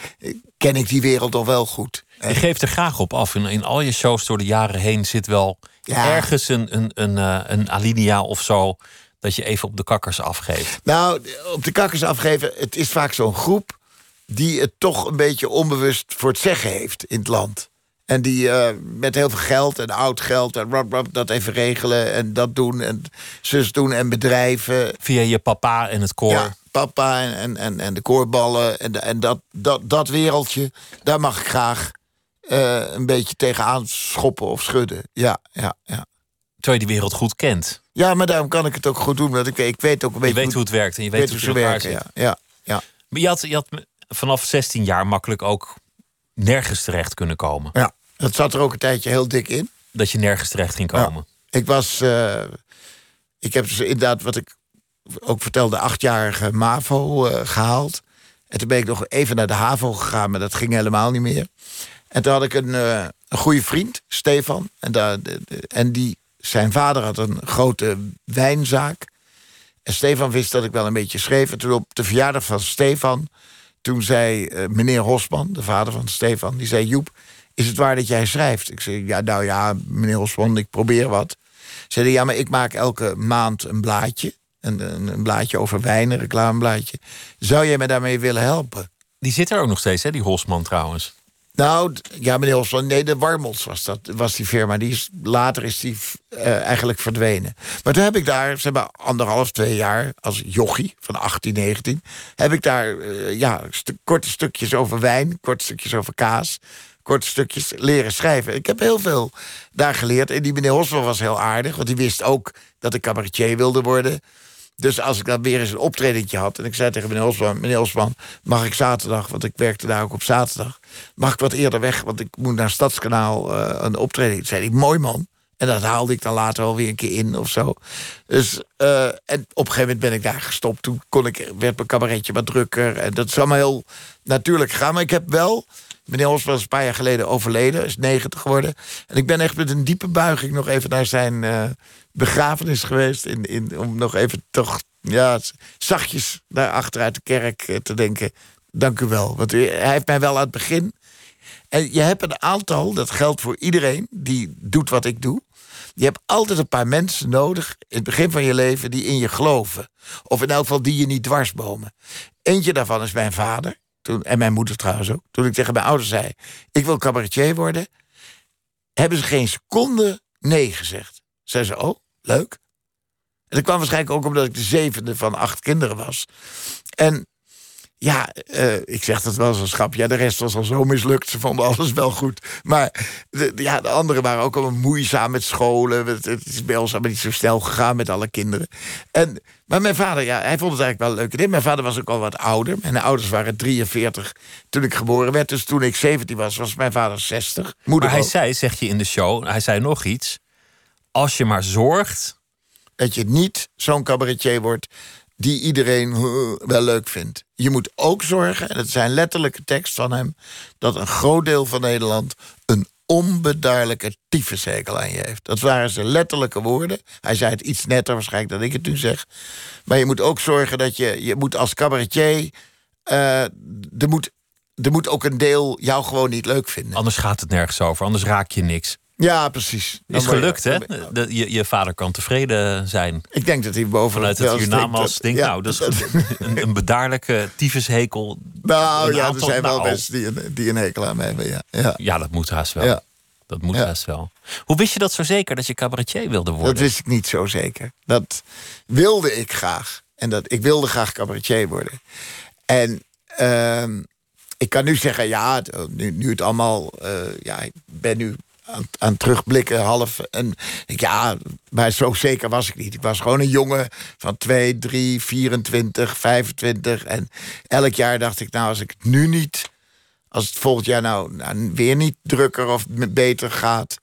ken ik die wereld al wel goed. Je geeft er graag op af. In, in al je shows door de jaren heen zit wel ja. ergens een, een, een, een alinea of zo dat je even op de kakkers afgeeft? Nou, op de kakkers afgeven, het is vaak zo'n groep die het toch een beetje onbewust voor het zeggen heeft in het land. En die uh, met heel veel geld en oud geld en rap, rap, dat even regelen en dat doen en zus doen en bedrijven. Via je papa en het koor. Ja, papa en, en, en de koorballen en, en dat, dat, dat wereldje, daar mag ik graag uh, een beetje tegenaan schoppen of schudden. Ja, ja, ja. Die wereld goed kent. Ja, maar daarom kan ik het ook goed doen. Want ik, ik weet ook een beetje. Je weet hoe, het werkt en je weet, hoe ze werken. Ja, ja, ja. Maar je had, je had vanaf 16 jaar makkelijk ook nergens terecht kunnen komen. Ja, dat zat er ook een tijdje heel dik in. Dat je nergens terecht ging komen. ik was. Uh, ik heb dus inderdaad, wat ik ook vertelde, achtjarige MAVO uh, gehaald. En toen ben ik nog even naar de HAVO gegaan, maar dat ging helemaal niet meer. En toen had ik een, uh, een goede vriend, Stefan. En, daar, en die zijn vader had een grote wijnzaak. En Stefan wist dat ik wel een beetje schreef. En toen op de verjaardag van Stefan... toen zei uh, meneer Hosman, de vader van Stefan... die zei, Joep, is het waar dat jij schrijft? Ik zei, ja, nou ja, meneer Hosman, ik probeer wat. Zei ja, maar ik maak elke maand een blaadje. Een, een, een blaadje over wijn, een reclameblaadje. Zou jij me daarmee willen helpen? Die zit er ook nog steeds, hè, die Hosman trouwens. Nou, ja, meneer Hosman, nee, de Warmels was, dat, was die firma. Die is, later is die uh, eigenlijk verdwenen. Maar toen heb ik daar, ze hebben anderhalf, twee jaar... als jochie van 18, 19... heb ik daar uh, ja, korte stukjes over wijn... korte stukjes over kaas... korte stukjes leren schrijven. Ik heb heel veel daar geleerd. En die meneer Hosman was heel aardig... want die wist ook dat ik cabaretier wilde worden... Dus als ik dan weer eens een optredentje had... en ik zei tegen meneer Osman... meneer Osman, mag ik zaterdag... want ik werkte daar ook op zaterdag... mag ik wat eerder weg, want ik moet naar Stadskanaal uh, een optreden. Toen zei hij, mooi man. En dat haalde ik dan later wel weer een keer in of zo. Dus, uh, en op een gegeven moment ben ik daar gestopt. Toen kon ik, werd mijn cabaretje wat drukker. En dat is allemaal heel natuurlijk gegaan. Maar ik heb wel... Meneer Osman is een paar jaar geleden overleden. Is 90 geworden. En ik ben echt met een diepe buiging nog even naar zijn... Uh, begrafenis geweest. In, in, om nog even toch ja, zachtjes daar achteruit de kerk eh, te denken. Dank u wel. Want hij heeft mij wel aan het begin. En je hebt een aantal, dat geldt voor iedereen die doet wat ik doe. Je hebt altijd een paar mensen nodig in het begin van je leven die in je geloven. Of in elk geval die je niet dwarsbomen. Eentje daarvan is mijn vader. Toen, en mijn moeder trouwens ook. Toen ik tegen mijn ouders zei: Ik wil cabaretier worden. Hebben ze geen seconde nee gezegd. Zei ze, oh, leuk. En dat kwam waarschijnlijk ook omdat ik de zevende van acht kinderen was. En ja, uh, ik zeg dat wel zo'n schap. Ja, de rest was al zo mislukt. Ze vonden alles wel goed. Maar de, ja, de anderen waren ook al moeizaam met scholen. Het, het is bij ons allemaal niet zo snel gegaan met alle kinderen. En, maar mijn vader, ja, hij vond het eigenlijk wel een leuke ding. Mijn vader was ook al wat ouder. Mijn ouders waren 43 toen ik geboren werd. Dus toen ik 17 was, was mijn vader 60. Moeder maar hij zei, zeg je in de show, hij zei nog iets. Als je maar zorgt... Dat je niet zo'n cabaretier wordt die iedereen wel leuk vindt. Je moet ook zorgen, en het zijn letterlijke tekst van hem... dat een groot deel van Nederland een onbeduidelijke tyfushekel aan je heeft. Dat waren zijn letterlijke woorden. Hij zei het iets netter waarschijnlijk dan ik het nu zeg. Maar je moet ook zorgen dat je, je moet als cabaretier... Uh, er, moet, er moet ook een deel jou gewoon niet leuk vinden. Anders gaat het nergens over, anders raak je niks. Ja, precies. is gelukt, hè? je, je vader kan tevreden zijn. Ik denk dat hij boven Vanuit het hiernamaals denkt, ja, nou, dat is een, een bedaarlijke tyfushekel. Nou ja, er zijn wel nou. mensen die een, die een hekel aan mij hebben, ja. Ja, ja dat moet haast wel. Ja. Dat moet haast wel. Hoe wist je dat zo zeker, dat je cabaretier wilde worden? Dat wist ik niet zo zeker. Dat wilde ik graag. En dat, ik wilde graag cabaretier worden. En... Uh, ik kan nu zeggen, ja, nu, nu het allemaal... Uh, ja, ik ben nu aan, terugblikken half. En ja, maar zo zeker was ik niet. Ik was gewoon een jongen van 2, 3, 24, 25. En elk jaar dacht ik, nou, als ik het nu niet. Als het volgend jaar nou, nou weer niet drukker of beter gaat.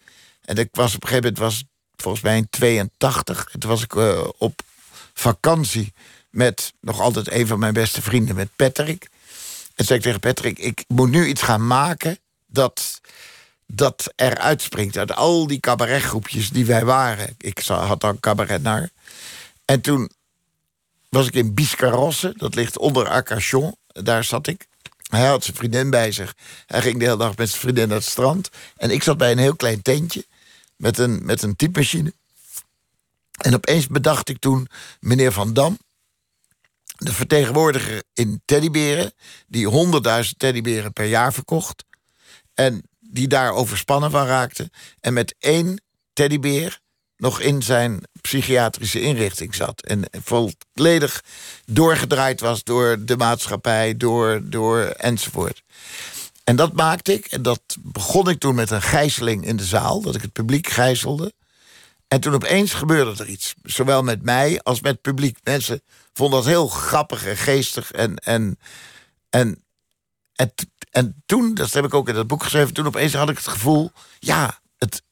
En ik was op een gegeven moment was volgens mij in 82. En toen was ik uh, op vakantie met nog altijd een van mijn beste vrienden, met Patrick. En zei ik tegen Patrick, ik moet nu iets gaan maken dat dat er uitspringt uit al die cabaretgroepjes die wij waren. Ik had dan cabaret naar. En toen was ik in Biscarrosse, dat ligt onder Arcachon. Daar zat ik. Hij had zijn vriendin bij zich. Hij ging de hele dag met zijn vriendin naar het strand. En ik zat bij een heel klein tentje met een, met een typemachine. En opeens bedacht ik toen meneer Van Dam, de vertegenwoordiger in teddyberen, die 100.000 teddyberen per jaar verkocht. En die daar overspannen van raakte. En met één teddybeer nog in zijn psychiatrische inrichting zat. En volledig doorgedraaid was door de maatschappij, door, door enzovoort. En dat maakte ik. En dat begon ik toen met een gijzeling in de zaal. Dat ik het publiek gijzelde. En toen opeens gebeurde er iets. Zowel met mij als met het publiek. Mensen vonden dat heel grappig en geestig. En, en, en, en en toen, dat heb ik ook in dat boek geschreven, toen opeens had ik het gevoel, ja, het,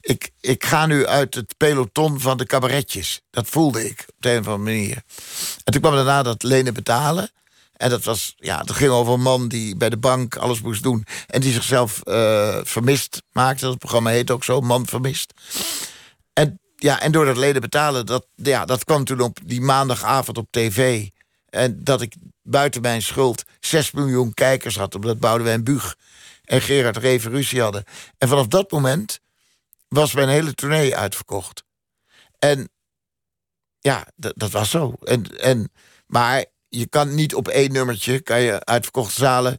ik, ik ga nu uit het peloton van de cabaretjes. Dat voelde ik op de een of andere manier. En toen kwam daarna dat lenen betalen. En dat was, ja, het ging over een man die bij de bank alles moest doen. En die zichzelf uh, vermist maakte. Dat programma heet ook zo, Man Vermist. En, ja, en door dat leden betalen, dat, ja, dat kwam toen op die maandagavond op tv. En dat ik buiten mijn schuld 6 miljoen kijkers had... omdat Boudewijn Buug en Gerard Reven ruzie hadden. En vanaf dat moment was mijn hele tournee uitverkocht. En ja, dat was zo. En, en, maar je kan niet op één nummertje... kan je uitverkochte zalen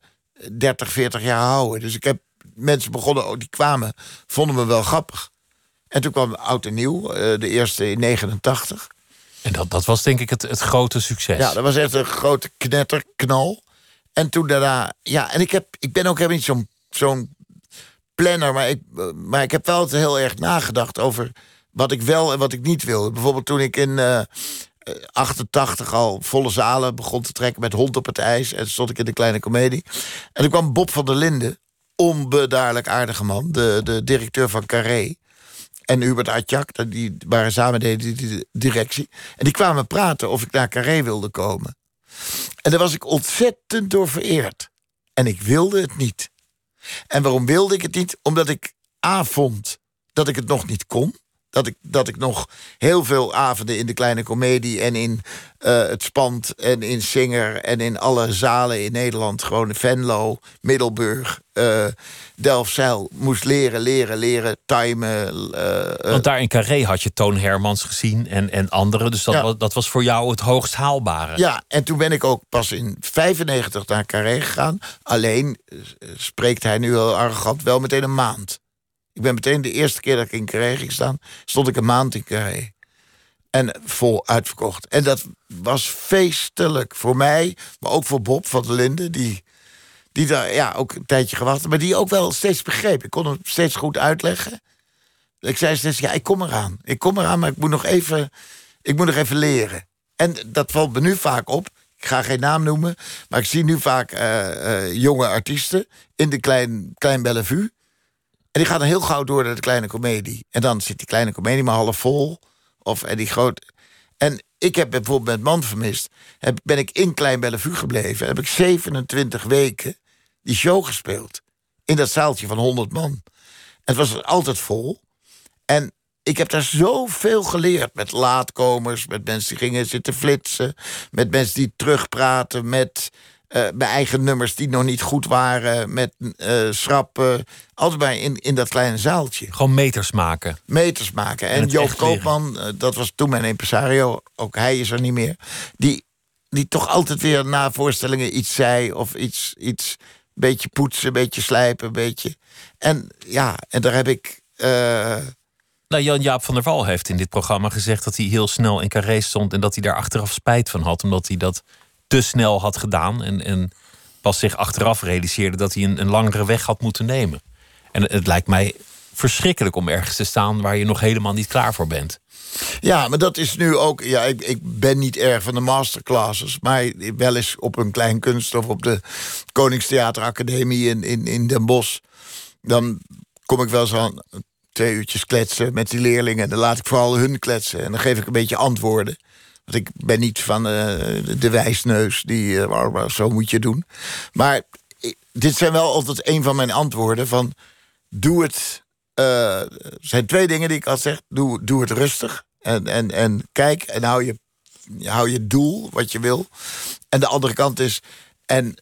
30, 40 jaar houden. Dus ik heb mensen begonnen, oh, die kwamen, vonden me wel grappig. En toen kwam Oud en Nieuw, eh, de eerste in 89. En dat, dat was denk ik het, het grote succes. Ja, dat was echt een grote knetterknal. En toen daarna, ja, en ik, heb, ik ben ook helemaal niet zo'n zo'n planner, maar ik, maar ik heb wel heel erg nagedacht over wat ik wel en wat ik niet wil. Bijvoorbeeld toen ik in uh, eh, 88 al volle zalen begon te trekken met Hond op het IJs. En stond ik in de kleine komedie. En toen kwam Bob van der Linden, onbedaarlijk aardige man, de, de directeur van Carré en Hubert Atjak, die waren samen deden die directie. En die kwamen praten of ik naar Carré wilde komen. En daar was ik ontzettend door vereerd. En ik wilde het niet. En waarom wilde ik het niet? Omdat ik A vond dat ik het nog niet kon dat ik, dat ik nog heel veel avonden in de kleine komedie en in uh, het Spand en in Singer en in alle zalen in Nederland, gewoon Venlo, Middelburg, uh, Delfzijl, moest leren, leren, leren, timen. Uh, Want daar in Carré had je Toon Hermans gezien en, en anderen, dus dat, was, dat was voor jou het hoogst haalbare. Ja, en toen ben ik ook pas in 95 naar Carré gegaan. Alleen spreekt hij nu heel arrogant wel meteen een maand. Ik ben meteen de eerste keer dat ik in Carré ging staan... stond ik een maand in Carré. En vol uitverkocht. En dat was feestelijk voor mij, maar ook voor Bob van der Linden... die, die daar ja, ook een tijdje gewacht maar die ook wel steeds begreep. Ik kon hem steeds goed uitleggen. Ik zei steeds, ja, ik kom eraan. Ik kom eraan, maar ik moet nog even, ik moet nog even leren. En dat valt me nu vaak op. Ik ga geen naam noemen, maar ik zie nu vaak eh, eh, jonge artiesten in de klein, klein Bellevue. En die gaan dan heel gauw door naar de kleine komedie. En dan zit die kleine komedie maar half vol. Of en die groot. En ik heb bijvoorbeeld met Man Vermist. Heb, ben ik in Klein Bellevue gebleven. Heb ik 27 weken die show gespeeld. In dat zaaltje van 100 man. Het was altijd vol. En ik heb daar zoveel geleerd. Met laatkomers, met mensen die gingen zitten flitsen. Met mensen die terugpraten. Met uh, mijn eigen nummers die nog niet goed waren. Met uh, schrappen. Altijd bij in, in dat kleine zaaltje. Gewoon meters maken. Meters maken. En, en Joop Koopman, uh, dat was toen mijn impresario. Ook hij is er niet meer. Die, die toch altijd weer na voorstellingen iets zei. Of iets, iets beetje poetsen, een beetje slijpen, een beetje. En ja, en daar heb ik. Uh... Nou, Jan-Jaap van der Wal heeft in dit programma gezegd dat hij heel snel in Carré stond en dat hij daar achteraf spijt van had, omdat hij dat te snel had gedaan en, en pas zich achteraf realiseerde dat hij een, een langere weg had moeten nemen. En het lijkt mij verschrikkelijk om ergens te staan waar je nog helemaal niet klaar voor bent. Ja, maar dat is nu ook. Ja, ik, ik ben niet erg van de masterclasses. Maar wel eens op een klein kunst of op de Koningstheateracademie in, in, in Den Bosch. Dan kom ik wel eens aan twee uurtjes kletsen met die leerlingen. Dan laat ik vooral hun kletsen. En dan geef ik een beetje antwoorden. Ik ben niet van uh, de wijsneus die uh, zo moet je doen. Maar dit zijn wel altijd een van mijn antwoorden. Van doe het uh, zijn twee dingen die ik al zeg. Doe, doe het rustig. En, en, en kijk en hou je, hou je doel, wat je wil. En de andere kant is. En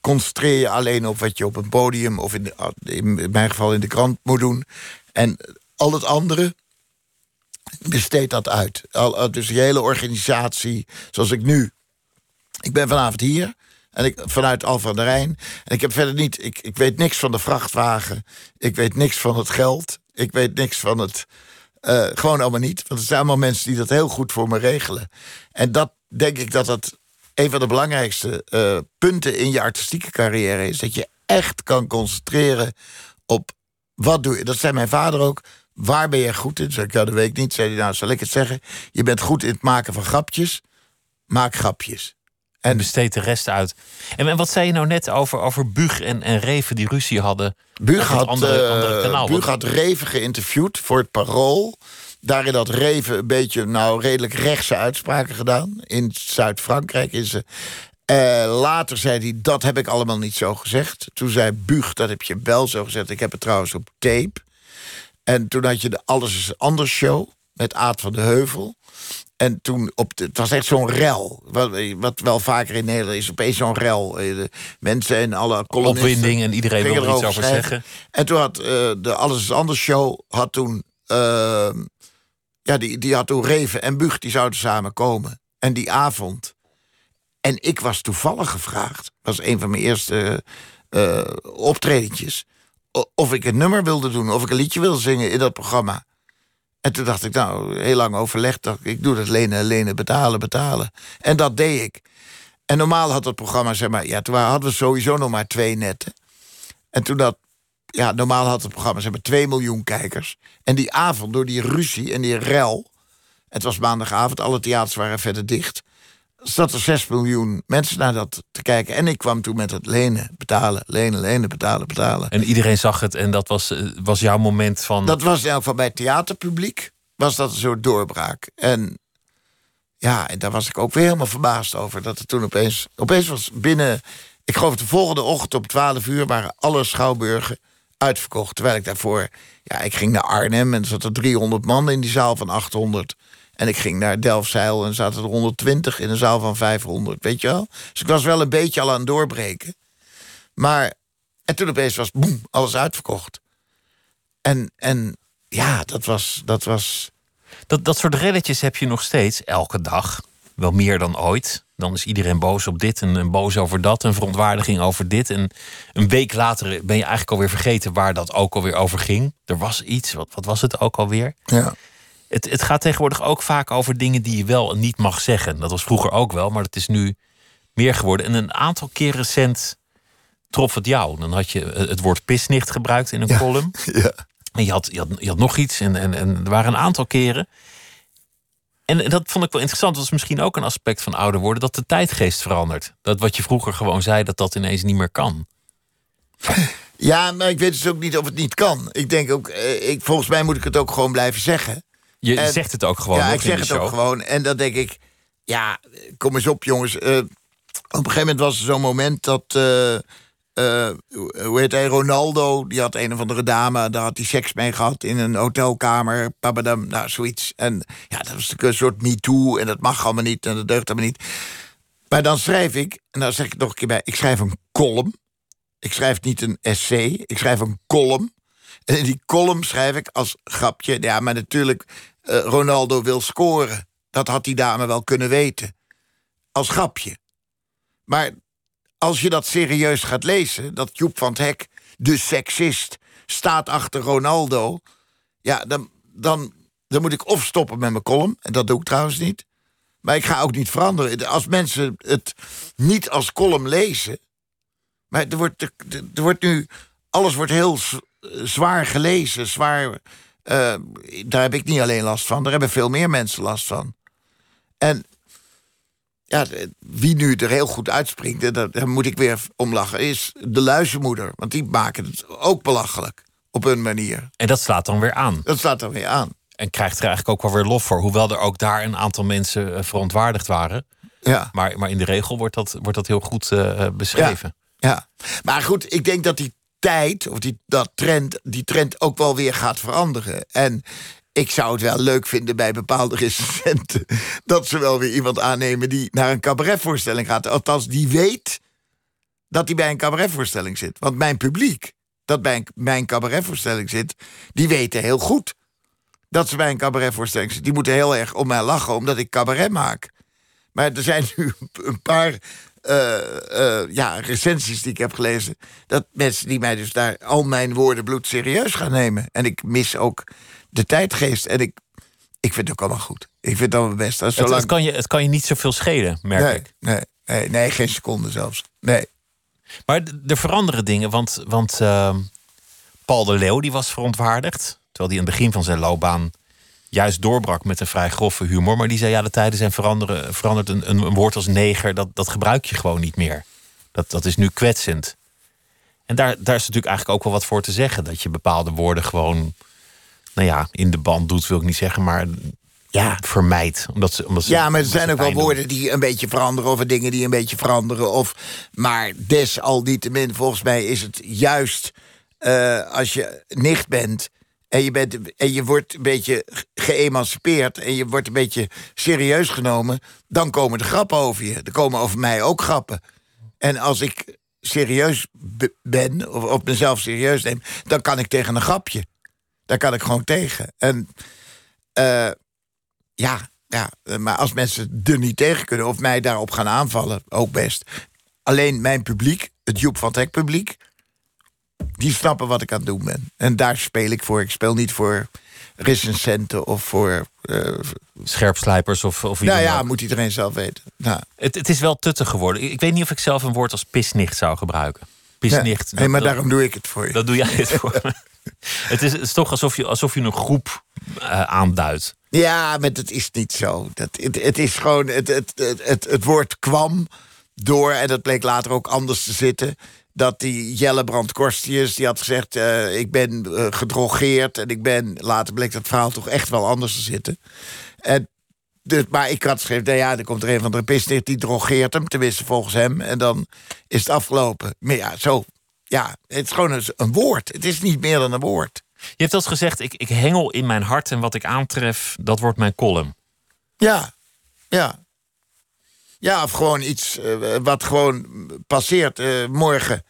concentreer je alleen op wat je op een podium of in, in mijn geval in de krant moet doen. En al het andere, besteed dat uit. Al, dus je hele organisatie, zoals ik nu. Ik ben vanavond hier. En ik, vanuit Alphen aan de Rijn. En ik heb verder niet. Ik, ik weet niks van de vrachtwagen. Ik weet niks van het geld. Ik weet niks van het. Uh, gewoon allemaal niet. Want het zijn allemaal mensen die dat heel goed voor me regelen. En dat denk ik dat dat een van de belangrijkste uh, punten in je artistieke carrière is. Dat je echt kan concentreren op wat doe je. Dat zei mijn vader ook. Waar ben je goed in? Zeg ik, ja, dat weet ik niet. Zei hij, nou, zal ik het zeggen? Je bent goed in het maken van grapjes. Maak grapjes. En besteed de rest uit. En, wat zei je nou net over, over Bug en, en Reven die ruzie hadden? Bug had, andere, andere kanaal. Bug had Reven geïnterviewd voor het Parool. Daarin had Reven een beetje nou, redelijk rechtse uitspraken gedaan. In Zuid-Frankrijk is ze. Uh, later zei hij, dat heb ik allemaal niet zo gezegd. Toen zei Bug, dat heb je wel zo gezegd. Ik heb het trouwens op tape. En toen had je de Alles is Anders show met Aad van de Heuvel. En toen, op de, het was echt zo'n rel. Wat, wat wel vaker in Nederland is, opeens zo'n rel. Eh, de mensen en alle kolonisten... Opwinding en iedereen wil er iets over zeggen. En toen had uh, de Alles is Anders show... had toen... Uh, ja, die, die had toen Reven en Bug, die zouden samen komen. En die avond... En ik was toevallig gevraagd... was een van mijn eerste uh, optredentjes... of ik een nummer wilde doen, of ik een liedje wilde zingen in dat programma... En toen dacht ik, nou, heel lang overlegd. Ik, doe dat lenen, lenen, betalen, betalen. En dat deed ik. En normaal had het programma, zeg maar, ja, toen hadden we sowieso nog maar twee netten. En toen dat, ja, normaal had het programma, zeg maar, 2 miljoen kijkers. En die avond, door die ruzie en die rel. Het was maandagavond, alle theaters waren verder dicht zat er 6 miljoen mensen naar dat te kijken. En ik kwam toen met het lenen, betalen, lenen, lenen, betalen, betalen. En iedereen zag het en dat was, eh, was jouw moment van... Dat was elk geval bij het theaterpubliek. Was dat een soort doorbraak. En ja, en daar was ik ook weer helemaal verbaasd over. Dat het toen opeens... Opeens was binnen... Ik geloof de volgende ochtend om 12 uur waren alle schouwburgen uitverkocht. Terwijl ik daarvoor... Ja, ik ging naar Arnhem en er zat er 300 man in die zaal van 800. En ik ging naar Delfzijl en zaten er 120 in een zaal van 500, weet je wel? Dus ik was wel een beetje al aan het doorbreken. Maar, en toen opeens was, boem, alles uitverkocht. En, en ja, dat was... Dat, was... Dat, dat soort relletjes heb je nog steeds, elke dag. Wel meer dan ooit. Dan is iedereen boos op dit en, en boos over dat. En verontwaardiging over dit. En een week later ben je eigenlijk alweer vergeten waar dat ook alweer over ging. Er was iets. Wat, wat was het ook alweer? Ja. Het, het gaat tegenwoordig ook vaak over dingen die je wel en niet mag zeggen. Dat was vroeger ook wel, maar het is nu meer geworden. En een aantal keer recent trof het jou. Dan had je het woord pisnicht gebruikt in een column. Ja. En je had, je had, je had nog iets. En, en, en er waren een aantal keren. En dat vond ik wel interessant. Dat was misschien ook een aspect van ouder worden. Dat de tijdgeest verandert. Dat wat je vroeger gewoon zei, dat dat ineens niet meer kan. Ja, maar ik weet dus ook niet of het niet kan. Ik denk ook, eh, ik, volgens mij moet ik het ook gewoon blijven zeggen. Je En- zegt het ook gewoon. ja, ik zeg het show. ook gewoon. En dan denk ik, ja, kom eens op, jongens. Eh, op een gegeven moment was er zo'n moment dat. eh, eh, hoe heet hij? Ronaldo, die had een of andere dame, daar had hij seks mee gehad in een hotelkamer. Babadam, nou, zoiets. En ja, dat was natuurlijk een soort me-too en dat mag allemaal niet en dat deugt allemaal niet. Maar dan schrijf ik, en dan zeg ik het nog een keer bij, ik schrijf een column. Ik schrijf niet een essay, ik schrijf een column. En in die column schrijf ik als grapje... ja, maar natuurlijk, eh, Ronaldo wil scoren. Dat had die dame wel kunnen weten. Als grapje. Maar als je dat serieus gaat lezen... dat Joep van het Hek, de seksist, staat achter Ronaldo... ja, dan, dan, dan moet ik of stoppen met mijn column... en dat doe ik trouwens niet... maar ik ga ook niet veranderen. Als mensen het niet als column lezen... maar er wordt, er, wordt nu... alles wordt heel zwaar gelezen, zwaar... eh, daar heb ik niet alleen last van, daar hebben veel meer mensen last van. En ja, wie nu er heel goed uitspringt, daar, daar moet ik weer om lachen, is de luizenmoeder. Want die maken het ook belachelijk op hun manier. En dat slaat dan weer aan. Dat staat er weer aan. En krijgt er eigenlijk ook wel weer lof voor. Hoewel er ook daar een aantal mensen eh, verontwaardigd waren. Ja. Maar, maar in de regel wordt dat, wordt dat heel goed eh, beschreven. Ja, maar goed, ik denk dat die of die, dat trend, die trend ook wel weer gaat veranderen. En ik zou het wel leuk vinden bij bepaalde recensenten... dat ze wel weer iemand aannemen die naar een cabaretvoorstelling gaat. Althans, die weet dat hij bij een cabaretvoorstelling zit. Want mijn publiek, dat bij een cabaretvoorstelling zit... die weten heel goed dat ze bij een cabaretvoorstelling zitten. Die moeten heel erg om mij lachen, omdat ik cabaret maak. Maar er zijn nu een paar eh, ja, recensies die ik heb gelezen. Dat mensen die mij dus daar al mijn woorden bloed serieus gaan nemen. En ik mis ook de tijdgeest. En ik, ik vind het ook allemaal goed. Ik vind het allemaal best. Als zolang... het, kan je, het kan je niet zoveel schelen, merk nee, ik. nee, nee, nee, geen seconde zelfs. Nee. Maar er veranderen dingen, want, want ehm, Paul de Leeuw die was verontwaardigd. Terwijl hij in het begin van zijn loopbaan juist doorbrak met een vrij grove humor. Maar die zei, ja, de tijden zijn veranderen, veranderd. Een, een, woord als neger, dat, dat gebruik je gewoon niet meer. Dat, dat is nu kwetsend. En daar, daar is natuurlijk eigenlijk ook wel wat voor te zeggen. Dat je bepaalde woorden gewoon, nou ja, in de band doet, wil ik niet zeggen, maar Ja. vermijdt. Omdat ze, omdat ze, Ja, maar er zijn ook wel woorden die een beetje veranderen... of dingen die een beetje veranderen. Of, maar desalniettemin, volgens mij is het juist... eh, als je nicht bent en je, bent en je wordt een beetje geëmancipeerd... en je wordt een beetje serieus genomen... dan komen er grappen over je. Er komen over mij ook grappen. En als ik serieus ben, of op mezelf serieus neem... dan kan ik tegen een grapje. Daar kan ik gewoon tegen. En... eh, ja, ja, maar als mensen er niet tegen kunnen of mij daarop gaan aanvallen, ook best. Alleen mijn publiek, het Joep van Hek publiek, die snappen wat ik aan het doen ben. En daar speel ik voor. Ik speel niet voor recensenten of voor. eh, Scherpslijpers of, of nou ja, ook. moet iedereen zelf weten. Nou, Het, het is wel tuttig geworden. Ik weet niet of ik zelf een woord als pisnicht zou gebruiken. Pisnicht. nee, maar dat, daarom doe ik het voor je. dat doe jij het voor me. Het is, het is toch alsof je, alsof je een groep eh, aanduidt. Ja, maar dat is niet zo. Dat, het, het is gewoon. Het, het, het, het, het woord kwam door, en dat bleek later ook anders te zitten. Dat die Jelle Brand Korstius, die had gezegd: eh, Ik ben eh, gedrogeerd. En ik ben. Later bleek dat verhaal toch echt wel anders te zitten. En, dus, maar ik had geschreven: nou ja, er komt er een van de pisnicht die drogeert hem. Tenminste, volgens hem. En dan is het afgelopen. Maar ja, zo. Ja, het is gewoon een, een woord. Het is niet meer dan een woord. Je hebt dat gezegd, ik, ik hengel in mijn hart en wat ik aantref, dat wordt mijn column. Ja, ja. Ja, of gewoon iets eh, wat gewoon passeert. Eh, morgen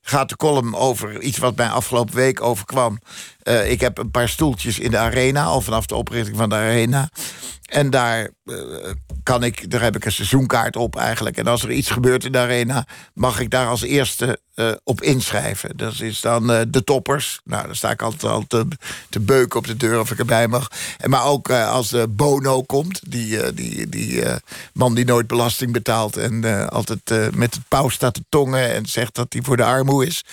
gaat de column over iets wat mij afgelopen week overkwam. Eh, ik heb een paar stoeltjes in de arena, al vanaf de oprichting van de arena. En daar, eh, kan ik, daar heb ik een seizoenkaart op eigenlijk. En als er iets gebeurt in de arena, mag ik daar als eerste uh, op inschrijven. Dat is dan de toppers. Nou, dan sta ik altijd al te, beuken op de deur of ik erbij mag. En maar ook als Bono komt, die, die, die man die nooit belasting betaalt... en altijd met het pauw staat te tongen en zegt dat hij voor de armoe is.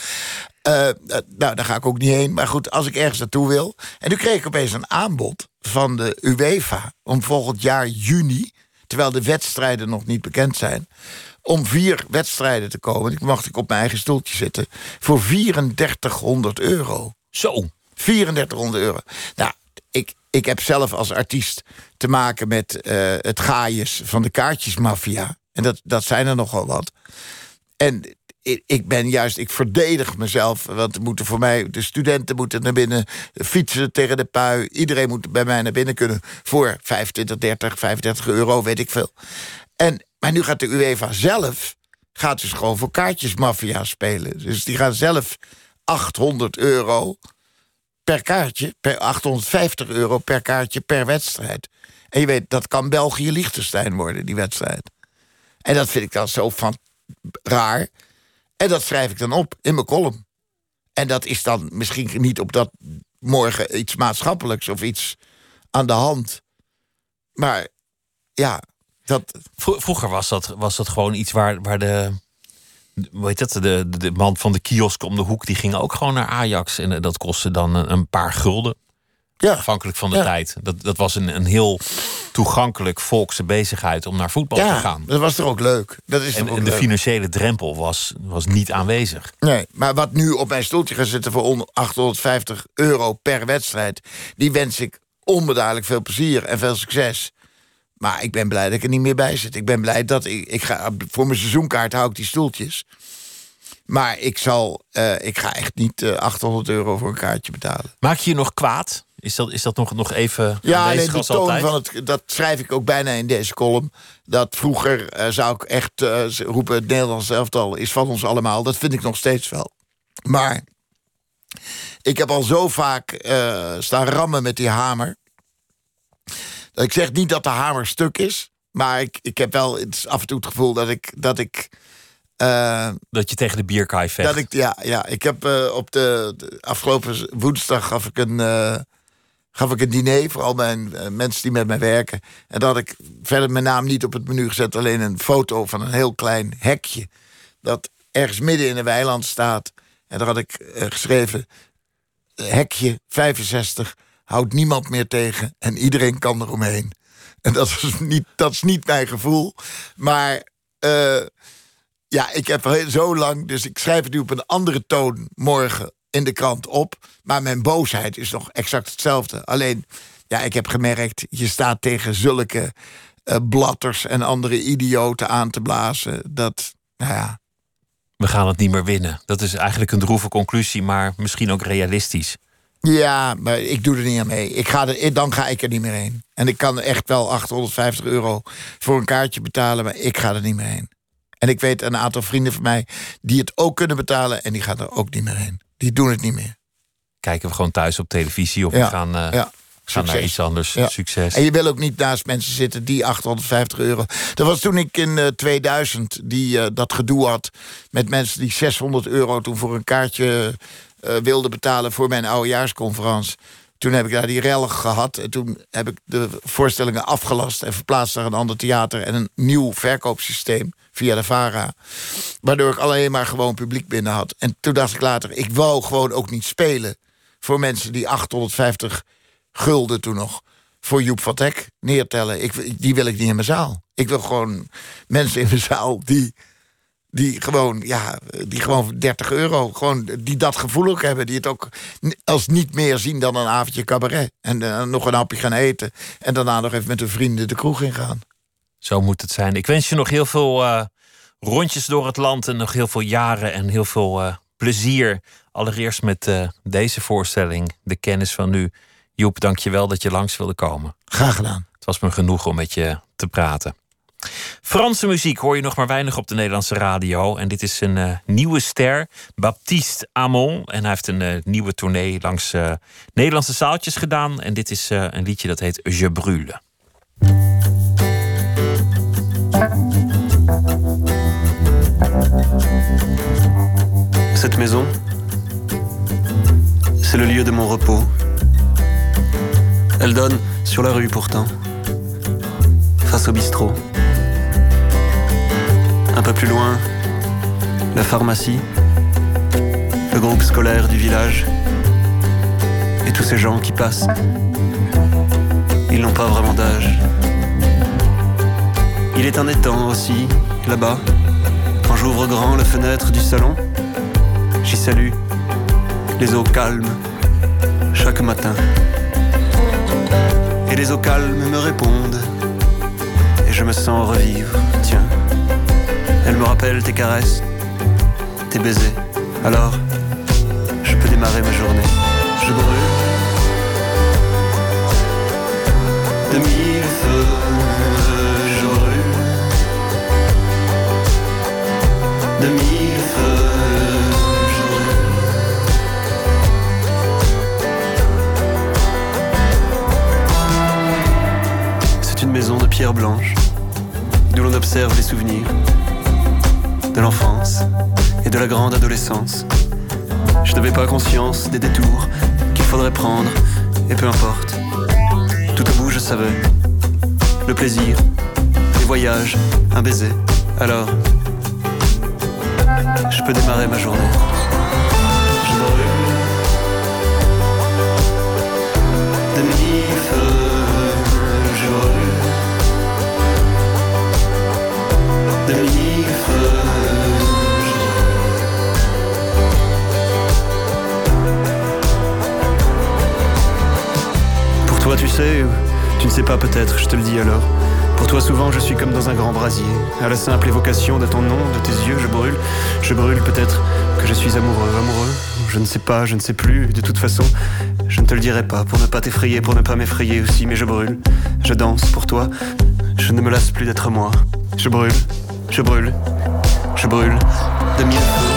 Uh, nou, daar ga ik ook niet heen. Maar goed, als ik ergens naartoe wil. En nu kreeg ik opeens een aanbod van de UEFA om volgend jaar juni, terwijl de wedstrijden nog niet bekend zijn, om vier wedstrijden te komen. Ik mocht ik op mijn eigen stoeltje zitten voor 3400 euro. Zo. 3400 euro. Nou, ik, ik heb zelf als artiest te maken met uh, het gaaiers van de kaartjesmafia. En dat, dat zijn er nogal wat. En ik ben juist, ik verdedig mezelf. Want moeten voor mij, de studenten moeten naar binnen fietsen tegen de pui. Iedereen moet bij mij naar binnen kunnen voor 25, 30, 35 euro, weet ik veel. En, maar nu gaat de UEFA zelf, gaat dus gewoon voor kaartjesmafia spelen. Dus die gaan zelf 800 euro per kaartje, per 850 euro per kaartje per wedstrijd. En je weet, dat kan België-Liechtenstein worden, die wedstrijd. En dat vind ik dan zo van raar. En dat schrijf ik dan op in mijn column. En dat is dan misschien niet op dat morgen iets maatschappelijks of iets aan de hand. Maar ja, dat. Vroeger was dat, was dat gewoon iets waar, waar de. Heet dat? De, de, man van de kiosk om de hoek die ging ook gewoon naar Ajax. En dat kostte dan een paar gulden. Ja. Afhankelijk van de tijd. Dat, dat was een, een heel toegankelijk volkse bezigheid om naar voetbal te gaan. Dat was toch ook leuk. Dat is en, ook en de financiële drempel was, was niet aanwezig. Nee, maar wat nu op mijn stoeltje gaat zitten voor 850 euro per wedstrijd, die wens ik onbeduidelijk veel plezier en veel succes. Maar ik ben blij dat ik er niet meer bij zit. Ik ben blij dat ik, ik ga voor mijn seizoenkaart hou ik die stoeltjes. Maar ik zal, uh, ik ga echt niet uh, eh, 800 euro voor een kaartje betalen. Maak je je nog kwaad? Is dat, is dat nog, nog even. Ja, nee, de toon van het. Dat schrijf ik ook bijna in deze column. Dat vroeger uh, zou ik echt uh, roepen: het Nederlands elftal is van ons allemaal. Dat vind ik nog steeds wel. Maar ik heb al zo vaak uh, staan rammen met die hamer. Dat ik zeg niet dat de hamer stuk is. Maar ik, ik heb wel af en toe het gevoel dat ik. Dat ik dat je tegen de bierkaai vecht. Dat ik, ja, ja, ik heb op de, de, afgelopen woensdag gaf ik een, gaf ik een diner voor al mijn uh, mensen die met mij werken. En dat had ik verder mijn naam niet op het menu gezet, alleen een foto van een heel klein hekje. Dat ergens midden in een weiland staat. En daar had ik uh, geschreven: hekje 65 houdt niemand meer tegen en iedereen kan eromheen. En dat is niet, dat is niet mijn gevoel. Maar uh, ja, ik heb zo lang, dus ik schrijf het nu op een andere toon morgen in de krant op. Maar mijn boosheid is nog exact hetzelfde. Alleen, ja, ik heb gemerkt, je staat tegen zulke uh, blatters en andere idioten aan te blazen. Dat, nou ja. We gaan het niet meer winnen. Dat is eigenlijk een droeve conclusie, maar misschien ook realistisch. Ja, maar ik doe er niet aan mee. Ik ga er, dan ga ik er niet meer heen. En ik kan echt wel 850 euro voor een kaartje betalen, maar ik ga er niet meer heen. En ik weet een aantal vrienden van mij die het ook kunnen betalen en die gaan er ook niet meer heen die doen het niet meer. Kijken we gewoon thuis op televisie of we gaan, uh, ja. gaan naar iets anders. Succes. En je wil ook niet naast mensen zitten die 850 euro. Dat was toen ik in uh, eh, 2000 die, uh, dat gedoe had met mensen die 600 euro toen voor een kaartje wilden betalen voor mijn oudejaarsconferentie. Toen heb ik daar die rel gehad. En toen heb ik de voorstellingen afgelast en verplaatst naar een ander theater en een nieuw verkoopsysteem via de VARA. Waardoor ik alleen maar gewoon publiek binnen had. En toen dacht ik later, ik wou gewoon ook niet spelen... voor mensen die 850 gulden toen nog voor Joep van Teck neertellen. Ik, die wil ik niet in mijn zaal. Ik wil gewoon mensen in mijn zaal die, die, gewoon, ja, die gewoon 30 euro... Gewoon, die dat gevoel ook hebben. Die het ook als niet meer zien dan een avondje cabaret. En uh, nog een hapje gaan eten. En daarna nog even met hun vrienden de kroeg ingaan. Zo moet het zijn. Ik wens je nog heel veel uh, rondjes door het land en nog heel veel jaren en heel veel uh, plezier. Allereerst met deze voorstelling, De Kennis van Nu. Joep, dank je wel dat je langs wilde komen. Graag gedaan. Het was me genoeg om met je te praten. Franse muziek hoor je nog maar weinig op de Nederlandse radio. En dit is een eh, nieuwe ster, Baptiste Amon. En hij heeft een eh, nieuwe tournee langs eh, Nederlandse zaaltjes gedaan. En dit is een liedje dat heet Je brûle. Cette maison, c'est le lieu de mon repos. Elle donne sur la rue pourtant, face au bistrot. Un peu plus loin, la pharmacie, le groupe scolaire du village et tous ces gens qui passent. Ils n'ont pas vraiment d'âge. Il est un étang aussi, là-bas. Quand j'ouvre grand la fenêtre du salon, j'y salue les eaux calmes chaque matin. Et les eaux calmes me répondent et je me sens revivre. Me rappellent tes caresses, tes baisers. Alors, je peux démarrer ma journée. Je brûle de mille feux. Je brûle de mille feux. Une maison de pierre blanche, d'où l'on observe les souvenirs de l'enfance et de la grande adolescence. Je n'avais pas conscience des détours qu'il faudrait prendre, et peu importe. Tout au bout, je savais. Le plaisir, les voyages, un baiser. Alors, je peux démarrer ma journée. Toi, tu sais, tu ne sais pas peut-être, je te le dis alors. Pour toi, souvent, je suis comme dans un grand brasier. À la simple évocation de ton nom, de tes yeux, je brûle. Je brûle peut-être que je suis amoureux, amoureux. Je ne sais pas, je ne sais plus. De toute façon, je ne te le dirai pas pour ne pas t'effrayer, pour ne pas m'effrayer aussi. Mais je brûle. Je danse pour toi. Je ne me lasse plus d'être moi. Je brûle. Je brûle. Je brûle. De mille feux.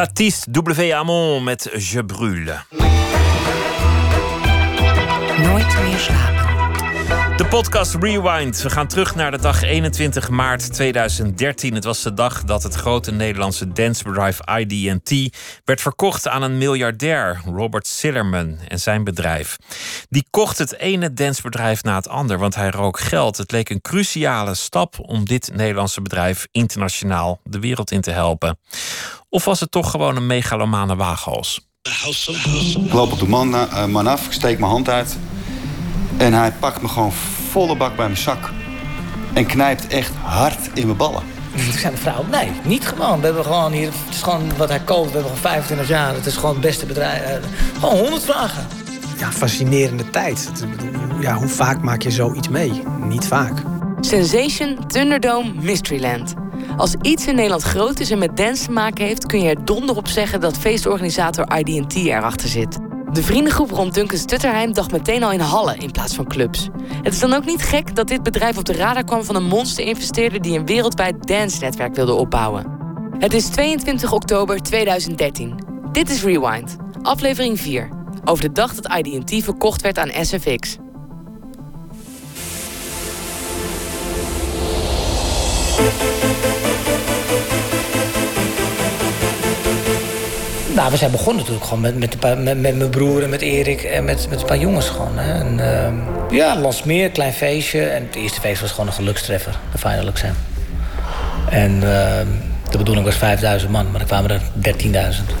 Baptiste W. Amon met Je brûle. Nooit meer slapen. De podcast Rewind. We gaan terug naar de dag 21 maart 2013. Het was de dag dat het grote Nederlandse dancebedrijf ID&T werd verkocht aan een miljardair, Robert Sillerman en zijn bedrijf. Die kocht het ene dancebedrijf na het ander, want hij rook geld. Het leek een cruciale stap om dit Nederlandse bedrijf internationaal de wereld in te helpen. Of was het toch gewoon een megalomane waaghals? Ik loop op de man, na- eh, man af, ik steek mijn hand uit. En hij pakt me gewoon volle bak bij mijn zak. En knijpt echt hard in mijn ballen. Toen zei de vrouw, nee, niet gewoon. We hebben gewoon hier, het is gewoon wat hij koopt. We hebben gewoon 25 jaar. Het is gewoon het beste bedrijf. eh, Gewoon 100 vragen. ja, fascinerende tijd. Ja, hoe vaak maak je zoiets mee? Niet vaak. Sensation, Thunderdome, Mysteryland. Als iets in Nederland groot is en met dance te maken heeft... kun je er donder op zeggen dat feestorganisator ID&T erachter zit. De vriendengroep rond Duncan Stutterheim dacht meteen al in hallen in plaats van clubs. Het is dan ook niet gek dat dit bedrijf op de radar kwam van een monster-investeerder... die een wereldwijd dance-netwerk wilde opbouwen. Het is 22 oktober 2013. Dit is Rewind, aflevering 4. Over de dag dat ID&T verkocht werd aan SFX. Nou, we zijn begonnen natuurlijk gewoon met, met, met, met mijn broer en met Erik en met, met een paar jongens gewoon. Hè. En, ehm, ja, klein feestje. En het eerste feest was gewoon een gelukstreffer, de Final Exam. En ehm, de bedoeling was 5000 man, maar er kwamen er 13.000.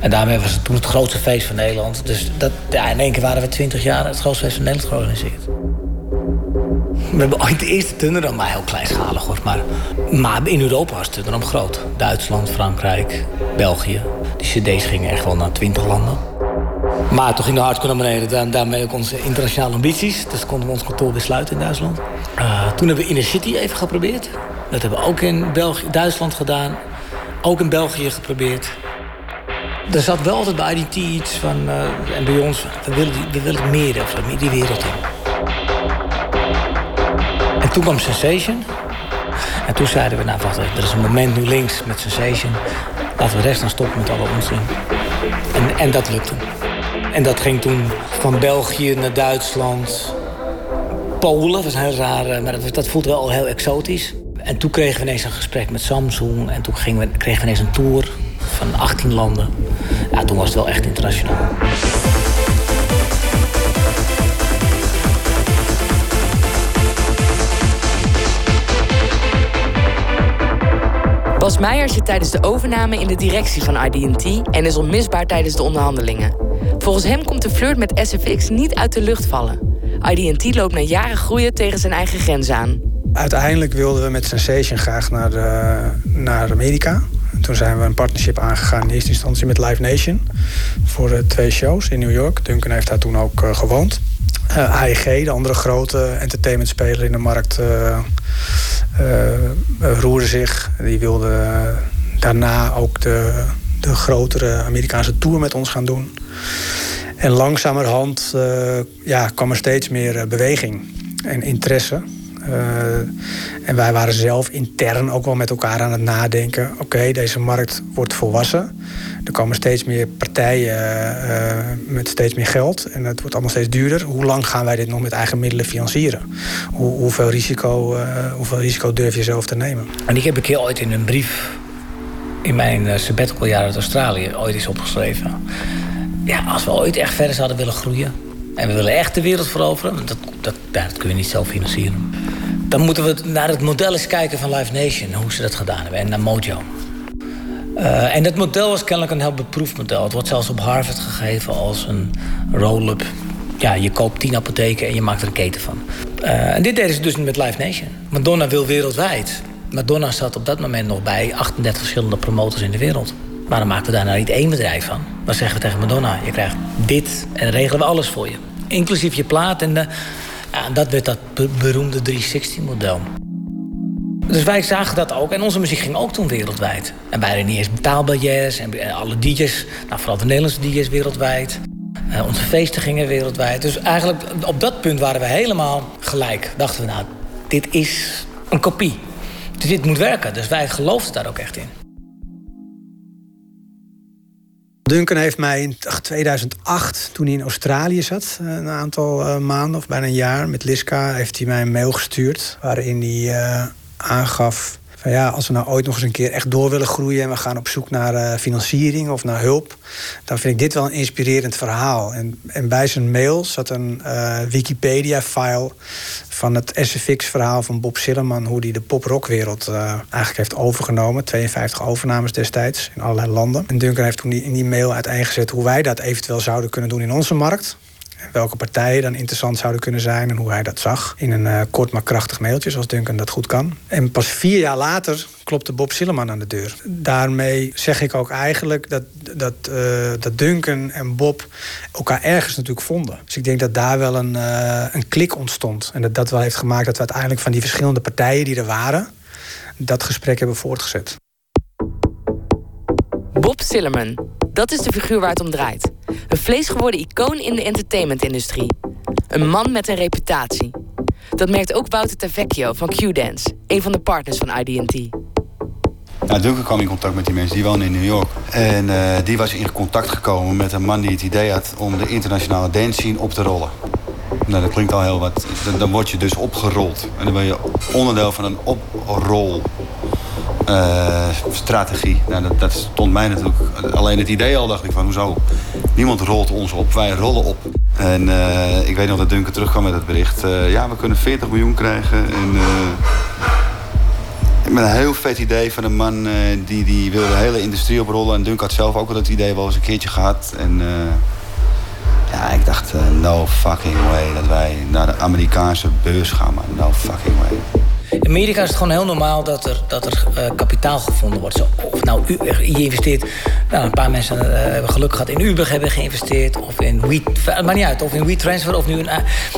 En daarmee was het toen het grootste feest van Nederland. Dus dat, ja, in één keer waren we 20 jaar het grootste feest van Nederland georganiseerd. We hebben ooit de eerste Thunderdome, maar heel kleinschalig hoor. Maar, maar in Europa was Thunderdome groot. Duitsland, Frankrijk, België. Die cd's gingen echt wel naar 20 landen. Maar toen ging de hardcore naar beneden. daarmee ook onze internationale ambities. Dus konden we ons kantoor weer sluiten in Duitsland. Uh, toen hebben we Inner City even geprobeerd. Dat hebben we ook in België, Duitsland gedaan. Ook in België geprobeerd. Er zat wel altijd bij IDT iets van... Uh, en bij ons, we willen, we willen meer of die wereld in. En toen kwam Sensation. En toen zeiden we, nou wacht er is een moment nu links met Sensation. Laten we rechts gaan stoppen met alle onzin. En, en dat lukte. En dat ging toen van België naar Duitsland. Polen, dat was heel raar, maar dat, dat voelde wel heel exotisch. En toen kregen we ineens een gesprek met Samsung. En toen we, kregen we ineens een tour van 18 landen. Ja, toen was het wel echt internationaal. Bas Meijer zit tijdens de overname in de directie van ID&T en is onmisbaar tijdens de onderhandelingen. Volgens hem komt de flirt met SFX niet uit de lucht vallen. ID&T loopt na jaren groeien tegen zijn eigen grens aan. Uiteindelijk wilden we met Sensation graag naar, naar Amerika. Toen zijn we een partnership aangegaan in eerste instantie met Live Nation. Voor de twee shows in New York. Duncan heeft daar toen ook uh, gewoond. Uh, eh, AEG, de andere grote entertainmentspeler in de markt, uh, roerde zich. Die wilde daarna ook de, de grotere Amerikaanse tour met ons gaan doen. En langzamerhand ja, kwam er steeds meer beweging en interesse. En wij waren zelf intern ook wel met elkaar aan het nadenken. Oké, deze markt wordt volwassen. Er komen steeds meer partijen uh, met steeds meer geld. En het wordt allemaal steeds duurder. Hoe lang gaan wij dit nog met eigen middelen financieren? Hoe, hoeveel, risico, uh, hoeveel risico durf je zelf te nemen? En ik heb een keer ooit in een brief... in mijn sabbatical uit Australië ooit eens opgeschreven. Ja, als we ooit echt verder zouden willen groeien... en we willen echt de wereld veroveren... dat, dat, dat kun je niet zelf financieren. Dan moeten we naar het model eens kijken van Live Nation... hoe ze dat gedaan hebben en naar Mojo. Uh, en dat model was kennelijk een heel beproefd model. Het wordt zelfs op Harvard gegeven als een roll-up. Ja, je koopt tien apotheken en je maakt er een keten van. Uh, en dit deden ze dus met Live Nation. Madonna wil wereldwijd. Madonna zat op dat moment nog bij 38 verschillende promotors in de wereld. Maar dan maken we daar nou niet één bedrijf van. Dan zeggen we tegen Madonna, je krijgt dit en dan regelen we alles voor je. Inclusief je plaat en dat werd dat beroemde 360-model. Dus wij zagen dat ook. En onze muziek ging ook toen wereldwijd. En wij niet eens betaalbaar. En alle DJ's, nou, vooral de Nederlandse DJ's wereldwijd. Uh, onze feesten gingen wereldwijd. Dus eigenlijk op dat punt waren we helemaal gelijk. Dachten we, nou, dit is een kopie. Dus dit moet werken. Dus wij geloofden daar ook echt in. Duncan heeft mij in 2008, toen hij in Australië zat, eh, een aantal uh, maanden of bijna een jaar, met Liska, heeft hij mij een mail gestuurd. Waarin hij uh, aangaf ja, als we nou ooit nog eens een keer echt door willen groeien en we gaan op zoek naar uh, financiering of naar hulp, dan vind ik dit wel een inspirerend verhaal. En, en bij zijn mail zat een uh, Wikipedia-file van het SFX-verhaal van Bob Sillerman, hoe hij de pop-rockwereld uh, eigenlijk heeft overgenomen. 52 overnames destijds in allerlei landen. En Duncan heeft toen in die mail uiteengezet hoe wij dat eventueel zouden kunnen doen in onze markt welke partijen dan interessant zouden kunnen zijn en hoe hij dat zag. In een uh, kort maar krachtig mailtje, zoals Duncan dat goed kan. En pas vier jaar later klopte Bob Silleman aan de deur. Daarmee zeg ik ook eigenlijk dat, dat, uh, dat Duncan en Bob elkaar ergens natuurlijk vonden. Dus ik denk dat daar wel een, uh, een klik ontstond. En dat dat wel heeft gemaakt dat we uiteindelijk van die verschillende partijen die er waren... dat gesprek hebben voortgezet. Bob Sillerman, dat is de figuur waar het om draait. Een vleesgeworden icoon in de entertainmentindustrie. Een man met een reputatie. Dat merkt ook Wouter Tavecchio van Q-Dance, een van de partners van ID&T. Nou, Duncan kwam in contact met die mensen, die wonen in New York. En uh, die was in contact gekomen met een man die het idee had... om de internationale dance scene op te rollen. Nou, dat klinkt al heel wat. Dan word je dus opgerold. En dan ben je onderdeel van een oprol uh, strategie. Nou, dat, dat, stond mij natuurlijk alleen het idee al, dacht ik van hoezo? Niemand rolt ons op, wij rollen op. En uh, ik weet nog dat Duncan terugkwam met het bericht. Uh, ja, we kunnen 40 miljoen krijgen. En, met een heel vet idee van een man die, die wilde de hele industrie oprollen. En Duncan had zelf ook al dat idee wel eens een keertje gehad. En ja, ik dacht, no fucking way dat wij naar de Amerikaanse beurs gaan, maar no fucking way. In Amerika is het gewoon heel normaal dat er, dat er uh, kapitaal gevonden wordt. Zo, of nou, je investeert... Nou, een paar mensen uh, hebben geluk gehad in Uber hebben geïnvesteerd. Of in Het maakt niet uit. Of in WeTransfer. Of nu in,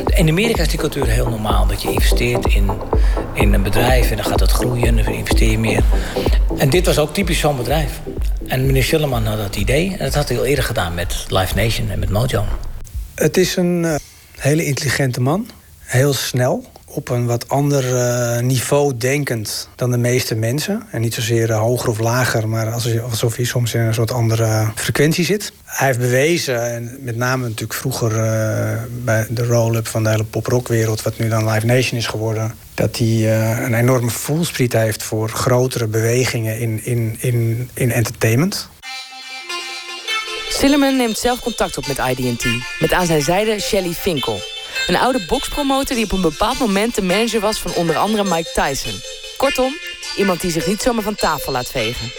in Amerika is die cultuur heel normaal. Dat je investeert in, in een bedrijf en dan gaat het groeien. En dan investeer je meer. En dit was ook typisch zo'n bedrijf. En meneer Schilleman had dat idee. En dat had hij al eerder gedaan met Live Nation en met Mojo. Het is een hele intelligente man. Heel snel. Op een wat ander uh, niveau denkend dan de meeste mensen. En niet zozeer uh, hoger of lager, maar alsof hij soms in een soort andere frequentie zit. Hij heeft bewezen, en met name natuurlijk vroeger bij de roll-up van de hele pop-rock-wereld, wat nu dan Live Nation is geworden, dat hij een enorme voelspriet heeft voor grotere bewegingen in, in, in, in entertainment. Silliman neemt zelf contact op met ID&T. Met aan zijn zijde Shelly Finkel. Een oude boxpromotor die op een bepaald moment de manager was van onder andere Mike Tyson. Kortom, iemand die zich niet zomaar van tafel laat vegen.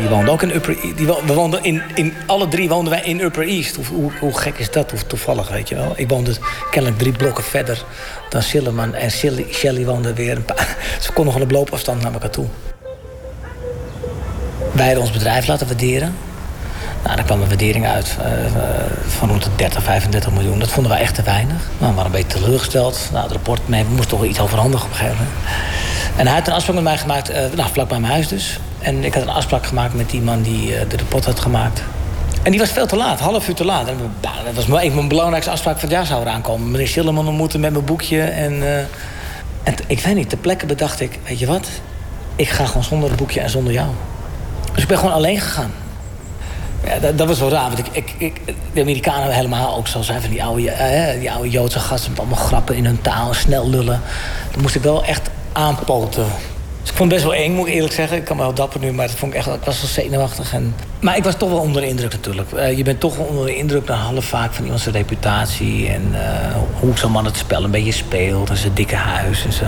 Die woonde ook in Upper East. Die we woonden in, in, alle drie woonden wij in Upper East. Hoe, hoe, gek is dat? Hoe toevallig, weet je wel. Ik woonde kennelijk drie blokken verder dan Silliman. En Shelly, woonde weer een paar... Ze kon nog een loopafstand naar elkaar toe. Wij hadden ons bedrijf laten waarderen. Nou, daar kwam een waardering uit uh, van rond de 30, 35 miljoen. Dat vonden wij echt te weinig. Nou, we waren een beetje teleurgesteld. Nou, het rapport, nee, we moesten toch wel iets overhandigen op een gegeven moment. En hij had een afspraak met mij gemaakt, uh, nou, vlak bij mijn huis dus. En ik had een afspraak gemaakt met die man die uh, de rapport had gemaakt. En die was veel te laat, half uur te laat. Dat was van mijn belangrijkste afspraak van het jaar zou eraan komen. Meneer Schilleman ontmoeten met mijn boekje. En, en ik weet niet, ter plekke bedacht ik, weet je wat? Ik ga gewoon zonder het boekje en zonder jou. Dus ik ben gewoon alleen gegaan. Ja, dat, dat, was wel raar, want ik, ik, de Amerikanen helemaal ook zo zijn van die oude, eh, die oude Joodse gasten met allemaal grappen in hun taal, snel lullen. Dan moest ik wel echt aanpoten. Dus ik vond het best wel eng, moet ik eerlijk zeggen. Ik kan me wel dapper nu, maar dat vond ik echt, was wel zenuwachtig. En... Maar ik was toch wel onder de indruk natuurlijk. Uh, je bent toch wel onder de indruk dan half vaak van iemands reputatie. En uh, hoe zo'n man het spel een beetje speelt. En zijn dikke huis en zo.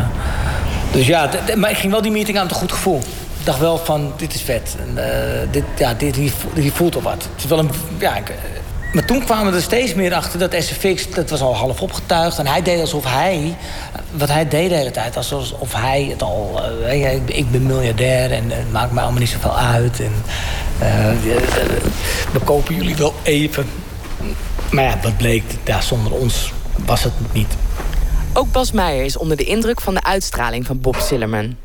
Dus ja, maar ik ging wel die meeting aan met een goed gevoel dacht wel van, dit is vet. En, uh, dit, ja, dit, hier, voelt al wat. Het is wel een, ja, ik, maar toen kwamen we er steeds meer achter dat SFX... dat was al half opgetuigd. En hij deed alsof hij... wat hij deed de hele tijd... alsof hij het al... Uh, ik ben miljardair en het maakt mij allemaal niet zoveel uit. En, we kopen jullie wel even. Maar ja, dat bleek... Ja, zonder ons was het niet. Ook Bas Meijer is onder de indruk van de uitstraling van Bob Sillerman.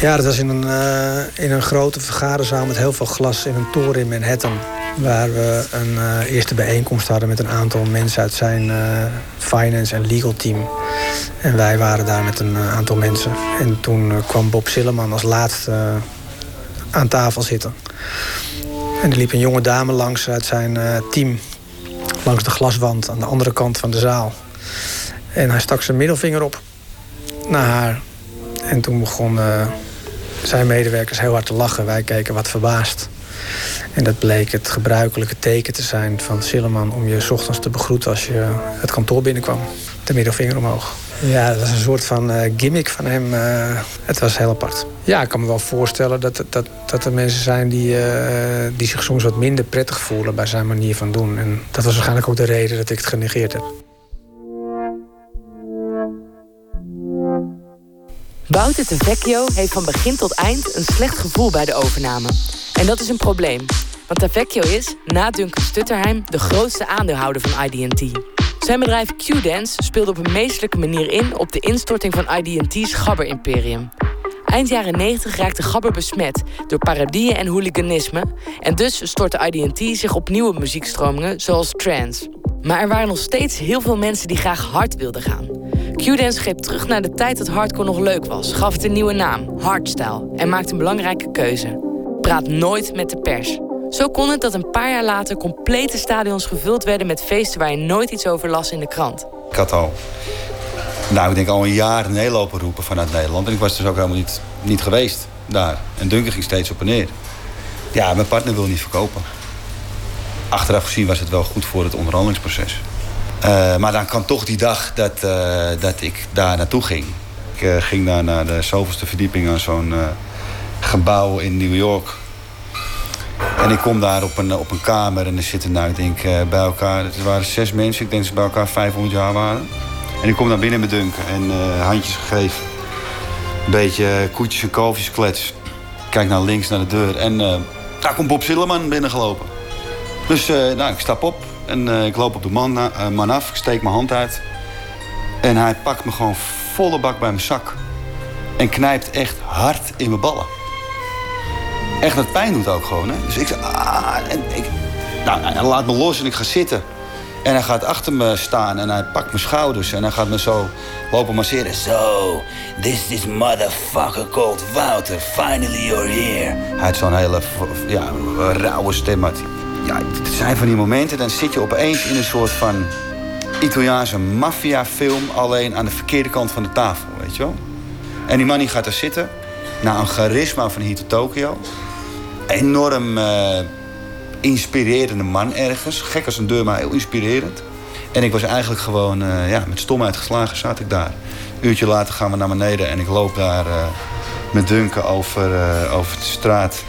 Ja, dat was in een, uh, in een grote vergaderzaal met heel veel glas in een toren in Manhattan. Waar we een uh, eerste bijeenkomst hadden met een aantal mensen uit zijn uh, finance en legal team. En wij waren daar met een aantal mensen. En toen kwam Bob Silleman als laatste aan tafel zitten. En er liep een jonge dame langs uit zijn team. Langs de glaswand aan de andere kant van de zaal. En hij stak zijn middelvinger op naar haar. En toen begon zijn medewerkers heel hard te lachen. Wij keken wat verbaasd. En dat bleek het gebruikelijke teken te zijn van Silleman... om je ochtends te begroeten als je het kantoor binnenkwam. De middelvinger omhoog. Ja, dat was een soort van uh, gimmick van hem. Uh, het was heel apart. Ja, ik kan me wel voorstellen dat, dat, dat er mensen zijn... Die, uh, die zich soms wat minder prettig voelen bij zijn manier van doen. En dat was waarschijnlijk ook de reden dat ik het genegeerd heb. Wouter de Vecchio heeft van begin tot eind een slecht gevoel bij de overname. En dat is een probleem. Want Tavecchio is, na Duncan Stutterheim, de grootste aandeelhouder van ID&T. Zijn bedrijf Q-Dance speelde op een meestelijke manier in... op de instorting van ID&T's Gabber-imperium. Eind jaren 90 raakte Gabber besmet door parodieën en hooliganisme... en dus stortte ID&T zich op nieuwe muziekstromingen zoals trance. Maar er waren nog steeds heel veel mensen die graag hard wilden gaan. Q-Dance greep terug naar de tijd dat hardcore nog leuk was, gaf het een nieuwe naam, hardstyle, en maakte een belangrijke keuze. Praat nooit met de pers. Zo kon het dat een paar jaar later complete stadions gevuld werden met feesten waar je nooit iets over las in de krant. Ik had al, nou ik denk al een jaar hoop roepen vanuit Nederland. En ik was dus ook helemaal niet, niet geweest daar. En Duncan ging steeds op en neer. Ja, mijn partner wil niet verkopen. Achteraf gezien was het wel goed voor het onderhandelingsproces. Uh, maar dan kwam toch die dag dat, uh, dat ik daar naartoe ging. Ik uh, ging daar naar de zoveelste verdieping aan zo'n gebouw in New York. En ik kom daar op een, op een kamer en er zitten nou, ik denk, bij elkaar... Het waren zes mensen, ik denk dat ze bij elkaar 500 jaar waren. En ik kom naar binnen met Duncan en handjes gegeven. Een beetje koetjes en kalfjes klets. Kijk naar links naar de deur en daar komt Bob Zilleman binnengelopen. Dus nou, ik stap op en ik loop op de man, man af. Ik steek mijn hand uit. En hij pakt me gewoon volle bak bij mijn zak. En knijpt echt hard in mijn ballen. Echt dat pijn doet ook gewoon. Hè? Dus ik zeg, ah, en ik, nou, hij laat me los en ik ga zitten. En hij gaat achter me staan en hij pakt mijn schouders en hij gaat me zo lopen masseren. So, this is motherfucker called Wouter. Finally you're here. Hij had zo'n hele ja, rauwe stem. Ja, het zijn van die momenten, dan zit je opeens in een soort van Italiaanse maffiafilm, alleen aan de verkeerde kant van de tafel, weet je wel. En die man die gaat daar zitten, na een charisma van hier Tokio. Enorm uh, inspirerende man ergens. Gek als een deur, maar heel inspirerend. En ik was eigenlijk gewoon, uh, ja, met stomheid geslagen zat ik daar. Een uurtje later gaan we naar beneden en ik loop daar uh, met Duncan over, over de straat.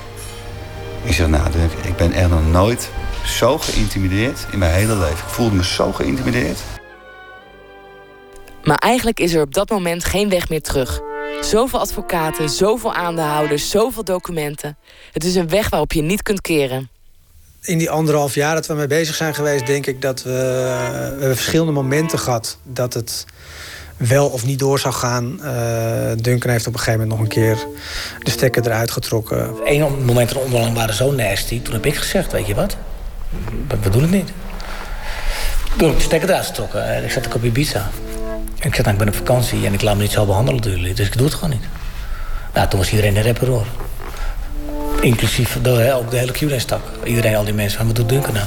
Ik zeg, nou ik ben echt nog nooit zo geïntimideerd in mijn hele leven. Ik voelde me zo geïntimideerd. Maar eigenlijk is er op dat moment geen weg meer terug. Zoveel advocaten, zoveel aandeelhouders, zoveel documenten. Het is een weg waarop je niet kunt keren. In die anderhalf jaar dat we mee bezig zijn geweest, denk ik dat we, we hebben verschillende momenten gehad dat het wel of niet door zou gaan. Uh, Duncan heeft op een gegeven moment nog een keer de stekker eruit getrokken. Eén moment de onderlang waren zo nasty. Toen heb ik gezegd, weet je wat? We, doen het niet. Toen ik de stekker eruit getrokken. Ik zat ook op Ibiza. En ik zei, nou, ik ben op vakantie en ik laat me niet zo behandelen door jullie. Dus ik doe het gewoon niet. Nou, toen was iedereen een rapper hoor. Inclusief ook de hele Q-stak. Iedereen, al die mensen, van wat doet Duncan nou?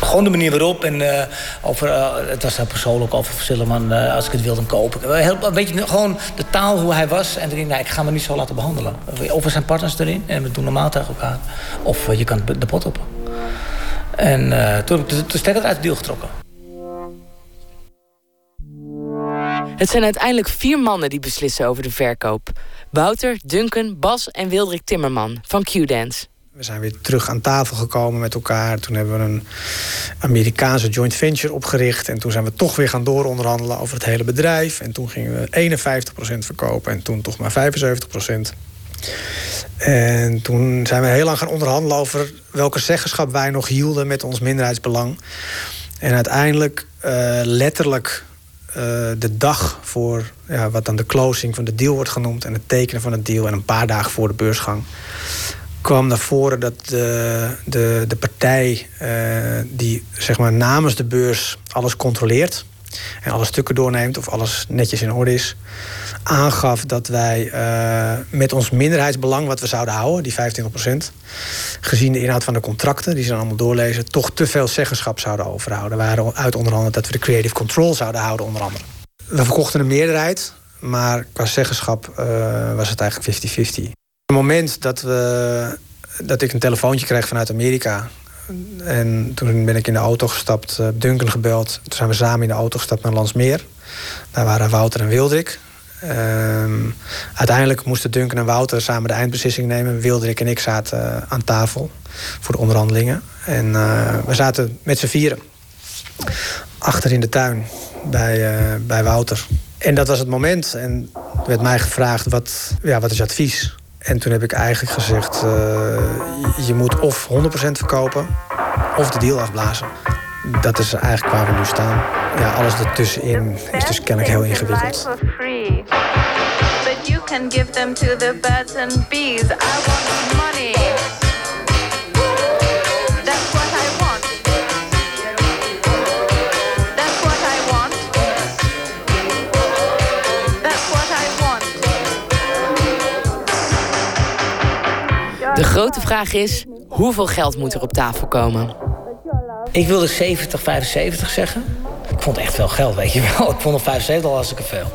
Gewoon de manier waarop. En uh, over, uh, het was persoonlijk over Sillerman. Uh, als ik het wilde kopen. Heel, een beetje gewoon de taal hoe hij was. En erin, nou, ik ga me niet zo laten behandelen. Of er zijn partners erin. En we doen normaal tegen elkaar. Of je kan de pot op. En toen heb ik de, stekker uit het deal getrokken. Het zijn uiteindelijk vier mannen die beslissen over de verkoop. Wouter, Duncan, Bas en Wildrik Timmerman van Q-Dance. We zijn weer terug aan tafel gekomen met elkaar. Toen hebben we een Amerikaanse joint venture opgericht. En toen zijn we toch weer gaan dooronderhandelen over het hele bedrijf. En toen gingen we 51% verkopen en toen toch maar 75%. En toen zijn we heel lang gaan onderhandelen over welke zeggenschap wij nog hielden met ons minderheidsbelang. En uiteindelijk, uh, letterlijk uh, de dag voor ja, wat dan de closing van de deal wordt genoemd en het tekenen van het deal en een paar dagen voor de beursgang kwam naar voren dat de, de, de partij uh, die zeg maar namens de beurs alles controleert en alle stukken doorneemt of alles netjes in orde is, aangaf dat wij uh, met ons minderheidsbelang, wat we zouden houden, die 25%, gezien de inhoud van de contracten, die ze dan allemaal doorlezen, toch te veel zeggenschap zouden overhouden. Waren uit onder andere dat we de creative control zouden houden, onder andere. We verkochten een meerderheid, maar qua zeggenschap was het eigenlijk 50-50. Het moment dat, we, dat ik een telefoontje kreeg vanuit Amerika. En toen ben ik in de auto gestapt, uh, Duncan gebeld. Toen zijn we samen in de auto gestapt naar Landsmeer. Daar waren Wouter en Wildrik. Um, uiteindelijk moesten Duncan en Wouter samen de eindbeslissing nemen. Wildrik en ik zaten uh, aan tafel voor de onderhandelingen. En uh, we zaten met z'n vieren achter in de tuin bij, bij Wouter. En dat was het moment. En er werd mij gevraagd, wat, ja, wat is je advies? En toen heb ik eigenlijk gezegd, je moet of 100% verkopen... of de deal afblazen. Dat is eigenlijk waar we nu staan. Ja, alles ertussenin is dus kennelijk heel ingewikkeld. But you can give them to the birds and bees. I want money. De grote vraag is: hoeveel geld moet er op tafel komen? Ik wilde 70, 75 zeggen. Ik vond echt veel geld, weet je wel. Ik vond op 75 al hartstikke veel.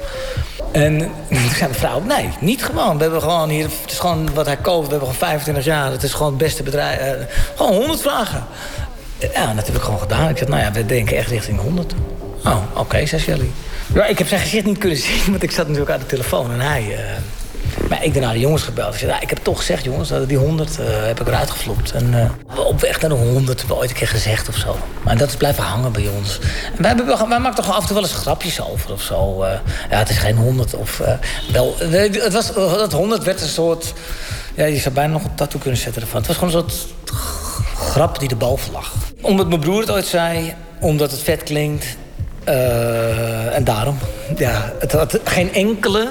En toen zei mijn vrouw, nee, niet gewoon. We hebben gewoon hier, het is gewoon wat hij koopt. We hebben gewoon 25 jaar. Het is gewoon het beste bedrijf. Uh, gewoon 100 vragen. Ja, dat heb ik gewoon gedaan. Ik zei, nou ja, we denken echt richting 100. Oh, oké, okay, zei Shelly. Ja, ik heb zijn gezicht niet kunnen zien, want ik zat natuurlijk aan de telefoon. En hij, uh, Maar ik daarna de jongens gebeld. Ik ik heb toch gezegd, jongens, die 100 uh, heb ik eruit geflopt. En uh, op weg naar de 100 hebben we ooit een keer gezegd of zo. Maar dat is blijven hangen bij ons. En wij, hebben, wij maken toch af en toe wel eens grapjes over of zo. Uh, ja, het is geen 100 of... wel, het was, dat 100 werd een soort... Ja, je zou bijna nog een tattoo kunnen zetten ervan. Het was gewoon een soort grap die de boven lag. Omdat mijn broer het ooit zei, omdat het vet klinkt... En daarom, ja, het had geen enkele,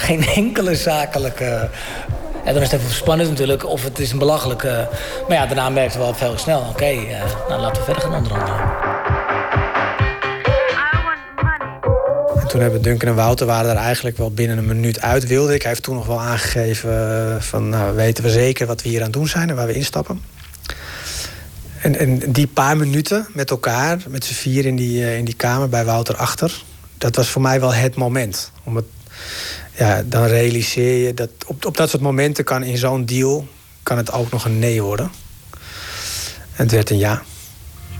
geen enkele zakelijke... En dan is het even spannend natuurlijk, of het is een belachelijke... Maar ja, daarna merkten we al veel snel, oké, uh, nou laten we verder gaan onderhandelen. En toen hebben Duncan en Wouter waren er eigenlijk wel binnen een minuut uit, wilde ik. Hij heeft toen nog wel aangegeven van, nou, weten we zeker wat we hier aan het doen zijn en waar we instappen. En, en die paar minuten met elkaar, met z'n vier in die, uh, in die kamer bij Wouter achter, dat was voor mij wel het moment. Omdat, ja, dan realiseer je dat op, op dat soort momenten kan in zo'n deal kan het ook nog een nee worden. En het werd een ja.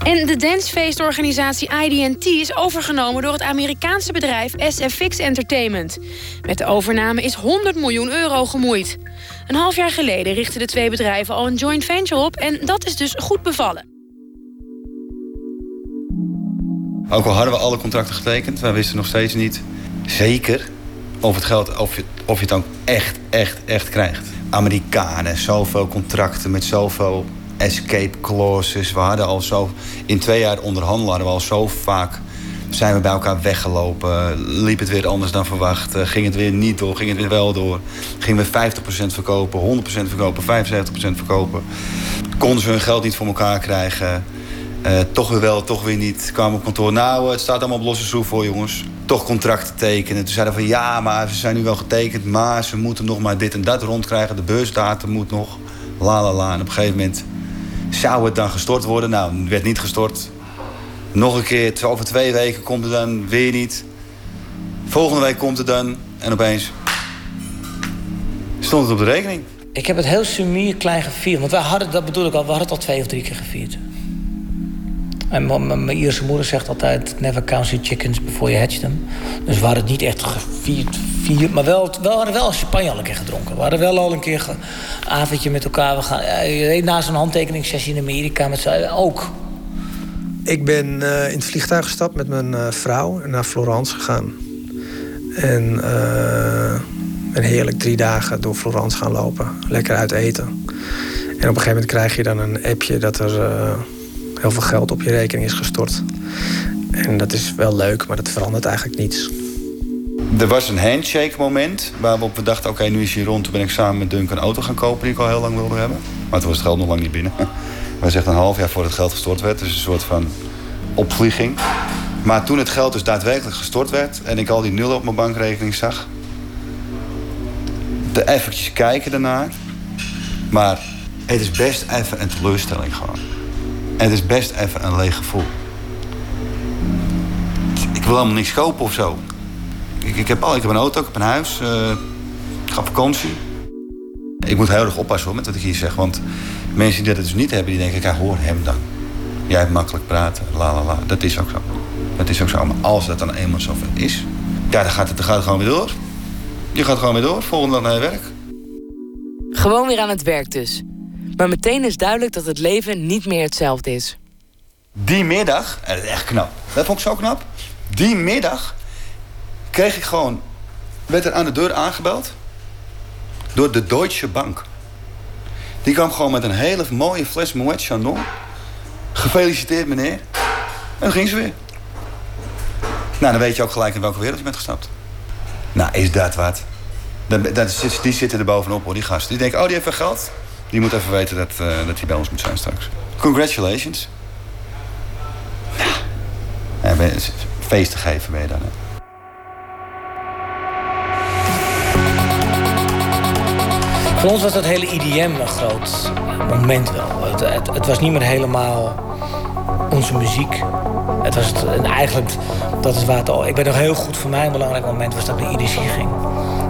En de dancefeestorganisatie IDT is overgenomen door het Amerikaanse bedrijf SFX Entertainment. Met de overname is 100 miljoen euro gemoeid. Een half jaar geleden richtten de twee bedrijven al een joint venture op en dat is dus goed bevallen. Ook al hadden we alle contracten getekend, wij wisten nog steeds niet zeker of het geld, of je, of je het dan echt, echt, echt krijgt. Amerikanen, zoveel contracten met zoveel escape clauses. We hadden al zo, in twee jaar onderhandelen hadden we al zo vaak zijn we bij elkaar weggelopen. Liep het weer anders dan verwacht. Ging het weer niet door, ging het weer wel door. Gingen we 50% verkopen, 100% verkopen, 75% verkopen. Konden ze hun geld niet voor elkaar krijgen. Uh, toch weer wel, toch weer niet. Kwamen op kantoor, nou, het staat allemaal op losse schroef voor jongens. Toch contracten tekenen. Toen zeiden van ja, maar ze zijn nu wel getekend... maar ze moeten nog maar dit en dat rondkrijgen. De beursdatum moet nog. La la la. En op een gegeven moment zou het dan gestort worden. Nou, het werd niet gestort. Nog een keer, over twee weken komt het dan weer niet. Volgende week komt het dan. En opeens stond het op de rekening. Ik heb het heel sumier klein gevierd. Want wij hadden, dat bedoel ik al, we hadden het al twee of drie keer gevierd. En mijn Ierse moeder zegt altijd... never count your chickens before you hatch them. Dus we hadden het niet echt gevierd, vier, maar wel, we hadden wel champagne al een keer gedronken. We hadden wel al een keer een avondje met elkaar. We gaan, na zo'n handtekeningssessie in Amerika met z'n ook. Ik ben uh, in het vliegtuig gestapt met mijn vrouw naar Florence gegaan. En ben heerlijk drie dagen door Florence gaan lopen. Lekker uit eten. En op een gegeven moment krijg je dan een appje dat er heel veel geld op je rekening is gestort. En dat is wel leuk, maar dat verandert eigenlijk niets. Er was een handshake moment waarop we dachten... oké, nu is hij rond. Toen ben ik samen met Dunk een auto gaan kopen die ik al heel lang wilde hebben. Maar toen was het geld nog lang niet binnen. Wij zegt een half jaar voordat het geld gestort werd. Dus een soort van opvlieging. Maar toen het geld dus daadwerkelijk gestort werd... en ik al die nullen op mijn bankrekening zag... te eventjes kijken daarnaar. Maar het is best even een teleurstelling gewoon. Het is best even een leeg gevoel. Ik wil helemaal niks kopen of zo. Ik, ik, heb, al, ik heb een auto, ik heb een huis. Uh, ik ga op vakantie. Ik moet heel erg oppassen hoor, met wat ik hier zeg. Want mensen die dat dus niet hebben, die denken... ja, hoor hem dan. Jij hebt makkelijk praten, la la la. Dat is ook zo. Dat is ook zo. Maar als dat dan eenmaal zover is... ja, dan gaat het, dan gaat het gewoon weer door. Je gaat gewoon weer door, volgende dag naar je werk. Gewoon weer aan het werk dus. Maar meteen is duidelijk dat het leven niet meer hetzelfde is. Die middag, en dat is echt knap. Dat vond ik zo knap. Die middag kreeg ik gewoon... werd er aan de deur aangebeld... door de Deutsche Bank. Die kwam gewoon met een hele mooie fles Moet Chandon. Gefeliciteerd, meneer. En dan ging ze weer. Nou, dan weet je ook gelijk in welke wereld je bent gestapt. Nou, is dat wat? die zitten er bovenop, hoor, die gasten. Die denken, oh, die heeft wel geld. Die moet even weten dat, uh, dat hij bij ons moet zijn straks. Congratulations. Ja, feest te geven ben je dan. Hè? Voor ons was dat hele IDM een groot moment wel. Het, het, het was niet meer helemaal onze muziek. Het was het, en eigenlijk, dat is waar het al... Ik ben nog heel goed, voor mij een belangrijk moment was dat ik naar IDC ging.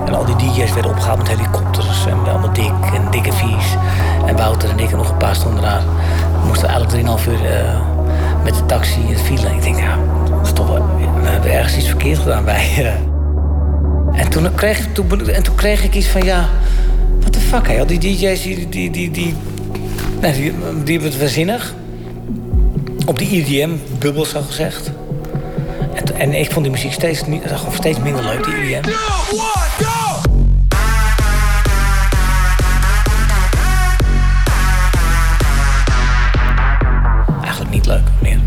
En al die DJ's werden opgehaald met helikopters en allemaal dik en dikke vies. En Wouter en ik en nog een paar stonden daar. We moesten eigenlijk 3,5 uur uh, met de taxi in het file. En ik denk, ja, wel, we hebben ergens iets verkeerd gedaan bij. Uh. En toen kreeg, toen, en toen kreeg ik iets van, ja, what the fuck, hè? Die DJ's, die, die, die, die, die, hebben het waanzinnig. Op die EDM-bubbel, zo gezegd. En, en, ik vond die muziek steeds, steeds minder leuk, die EDM. Eigenlijk niet leuk meer.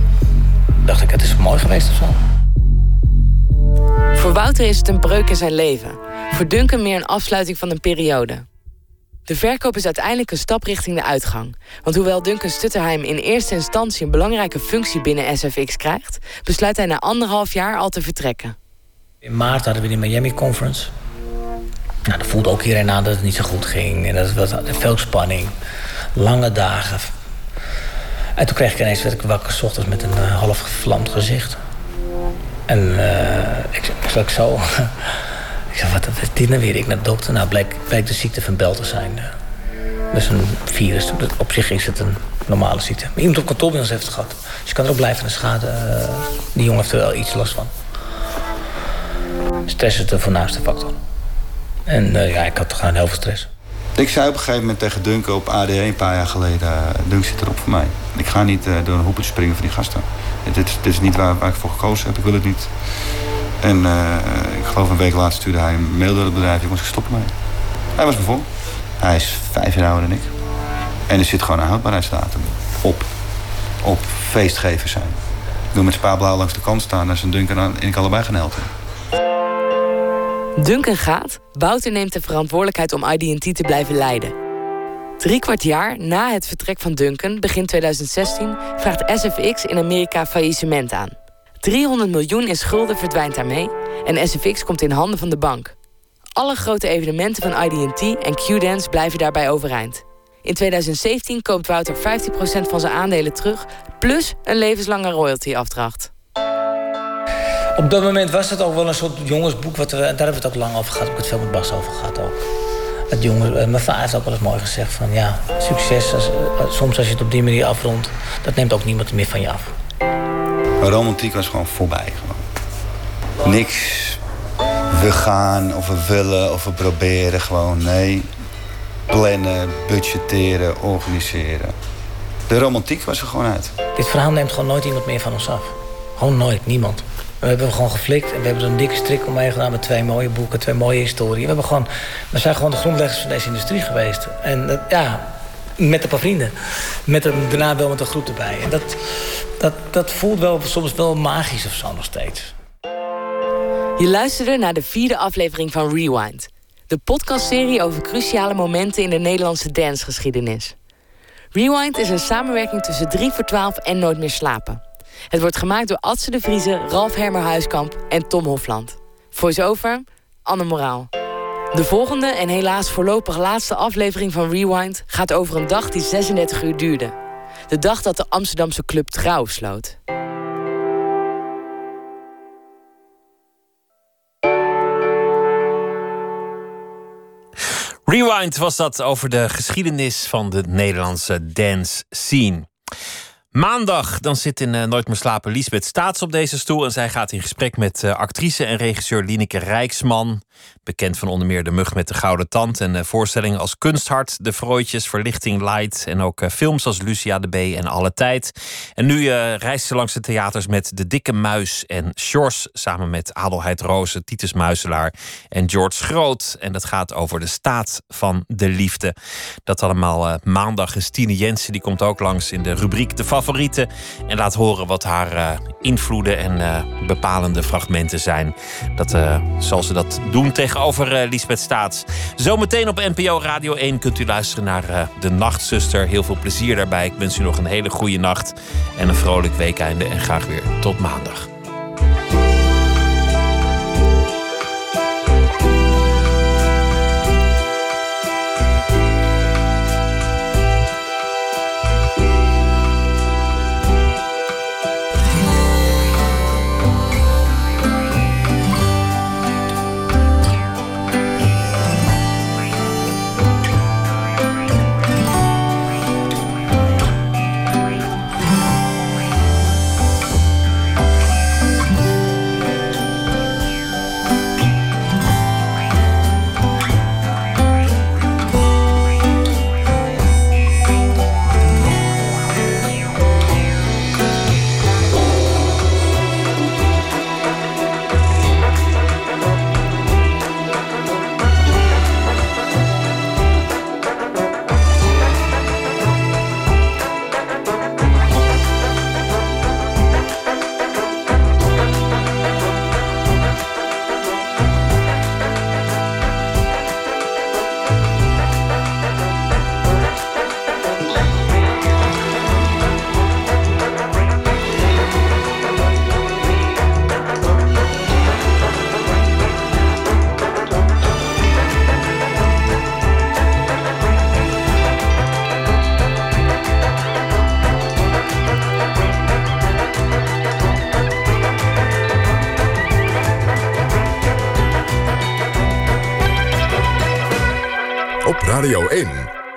Dacht ik, het is mooi geweest of zo. Voor Wouter is het een breuk in zijn leven. Voor Duncan meer een afsluiting van een periode. De verkoop is uiteindelijk een stap richting de uitgang. Want hoewel Duncan Stutterheim in eerste instantie een belangrijke functie binnen SFX krijgt, besluit hij na anderhalf jaar al te vertrekken. In maart hadden we die Miami Conference. Nou, dat voelde ook iedereen aan dat het niet zo goed ging. En dat was veel spanning. Lange dagen. En toen kreeg ik ineens werd ik wakker s ochtends met een uh, half gevlamd gezicht. En uh, ik, ik zo. ik zei, wat is dit nou weer? Ik naar de dokter. Nou, bleek, bleek de ziekte van Bel te zijn. Dus een virus. Op zich is het een normale ziekte. Maar iemand op kantoor bij ons heeft het gehad. Dus je kan erop blijven schade. Uh, die jongen heeft er wel iets last van. Stress is de voornaamste factor. En uh, ja, ik had gewoon heel veel stress. Ik zei op een gegeven moment tegen Dunk op AD een paar jaar geleden... Dunk zit erop voor mij. Ik ga niet door een hoepel springen van die gasten. Dit, dit is niet waar, waar, ik voor gekozen heb. Ik wil het niet. En uh, ik geloof een week later stuurde hij een mail door het bedrijf. Ik moest stoppen mee. Hij was voor. Hij is vijf jaar ouder dan ik. En er zit gewoon een houdbaarheidsdatum op. Op feestgevers zijn. Ik wil met Spa Blauw langs de kant staan... en zijn Duncan aan, en ik allebei gaan helpen. Duncan gaat. Wouter neemt de verantwoordelijkheid om ID&T te blijven leiden. Drie kwart jaar na het vertrek van Duncan, begin 2016, vraagt SFX in Amerika faillissement aan. 300 miljoen in schulden verdwijnt daarmee en SFX komt in handen van de bank. Alle grote evenementen van ID&T en Q-Dance blijven daarbij overeind. In 2017 koopt Wouter 15% van zijn aandelen terug, plus een levenslange royalty-afdracht. Op dat moment was het ook wel een soort jongensboek. Wat we, daar hebben we het ook lang over gehad. Ik heb het veel met Bas over gehad ook. Het jongen, mijn vader heeft ook wel eens mooi gezegd van ja, succes. Als, soms als je het op die manier afrondt, dat neemt ook niemand meer van je af. Romantiek was gewoon voorbij. Gewoon. Niks. We gaan of we willen of we proberen. Gewoon nee. Plannen, budgetteren, organiseren. De romantiek was er gewoon uit. Dit verhaal neemt gewoon nooit iemand meer van ons af. Gewoon nooit, niemand. We hebben gewoon geflikt en we hebben er een dikke strik omheen gedaan met twee mooie boeken, twee mooie historieën. We, hebben gewoon, we zijn gewoon de grondleggers van deze industrie geweest. En uh, ja, met een paar vrienden. Met een, daarna wel met een groep erbij. En dat, dat, dat voelt wel soms wel magisch of zo nog steeds. Je luisterde naar de vierde aflevering van Rewind. De podcastserie over cruciale momenten in de Nederlandse dancegeschiedenis. Rewind is een samenwerking tussen 3 voor 12 en Nooit meer slapen. Het wordt gemaakt door Adse de Vrieze, Ralf Hermer Huiskamp en Tom Hofland. Voice-over, Anne Moraal. De volgende en helaas voorlopig laatste aflevering van Rewind... gaat over een dag die 36 uur duurde. De dag dat de Amsterdamse club Trouw sloot. Rewind was dat over de geschiedenis van de Nederlandse dance scene. Maandag dan zit in uh, Nooit meer slapen Lisbeth Staats op deze stoel. En zij gaat in gesprek met uh, actrice en regisseur Lineke Rijksman. Bekend van onder meer De Mug met de Gouden Tand. En uh, voorstellingen als Kunsthart, De Vrooitjes, Verlichting Light. En ook films als Lucia de B en Alle Tijd. En nu reist ze langs de theaters met De Dikke Muis en Sjors. Samen met Adelheid Rozen, Titus Muiselaar en George Groot. En dat gaat over de staat van de liefde. Dat allemaal maandag. En Stine Jensen die komt ook langs in de rubriek De Favorieten. En laat horen wat haar invloeden en bepalende fragmenten zijn. Dat zal ze dat doen tegenover uh, Lisbeth Staats. Zometeen op NPO Radio 1 kunt u luisteren naar uh, De Nachtzuster. Heel veel plezier daarbij. Ik wens u nog een hele goede nacht en een vrolijk weekeinde. En graag weer tot maandag.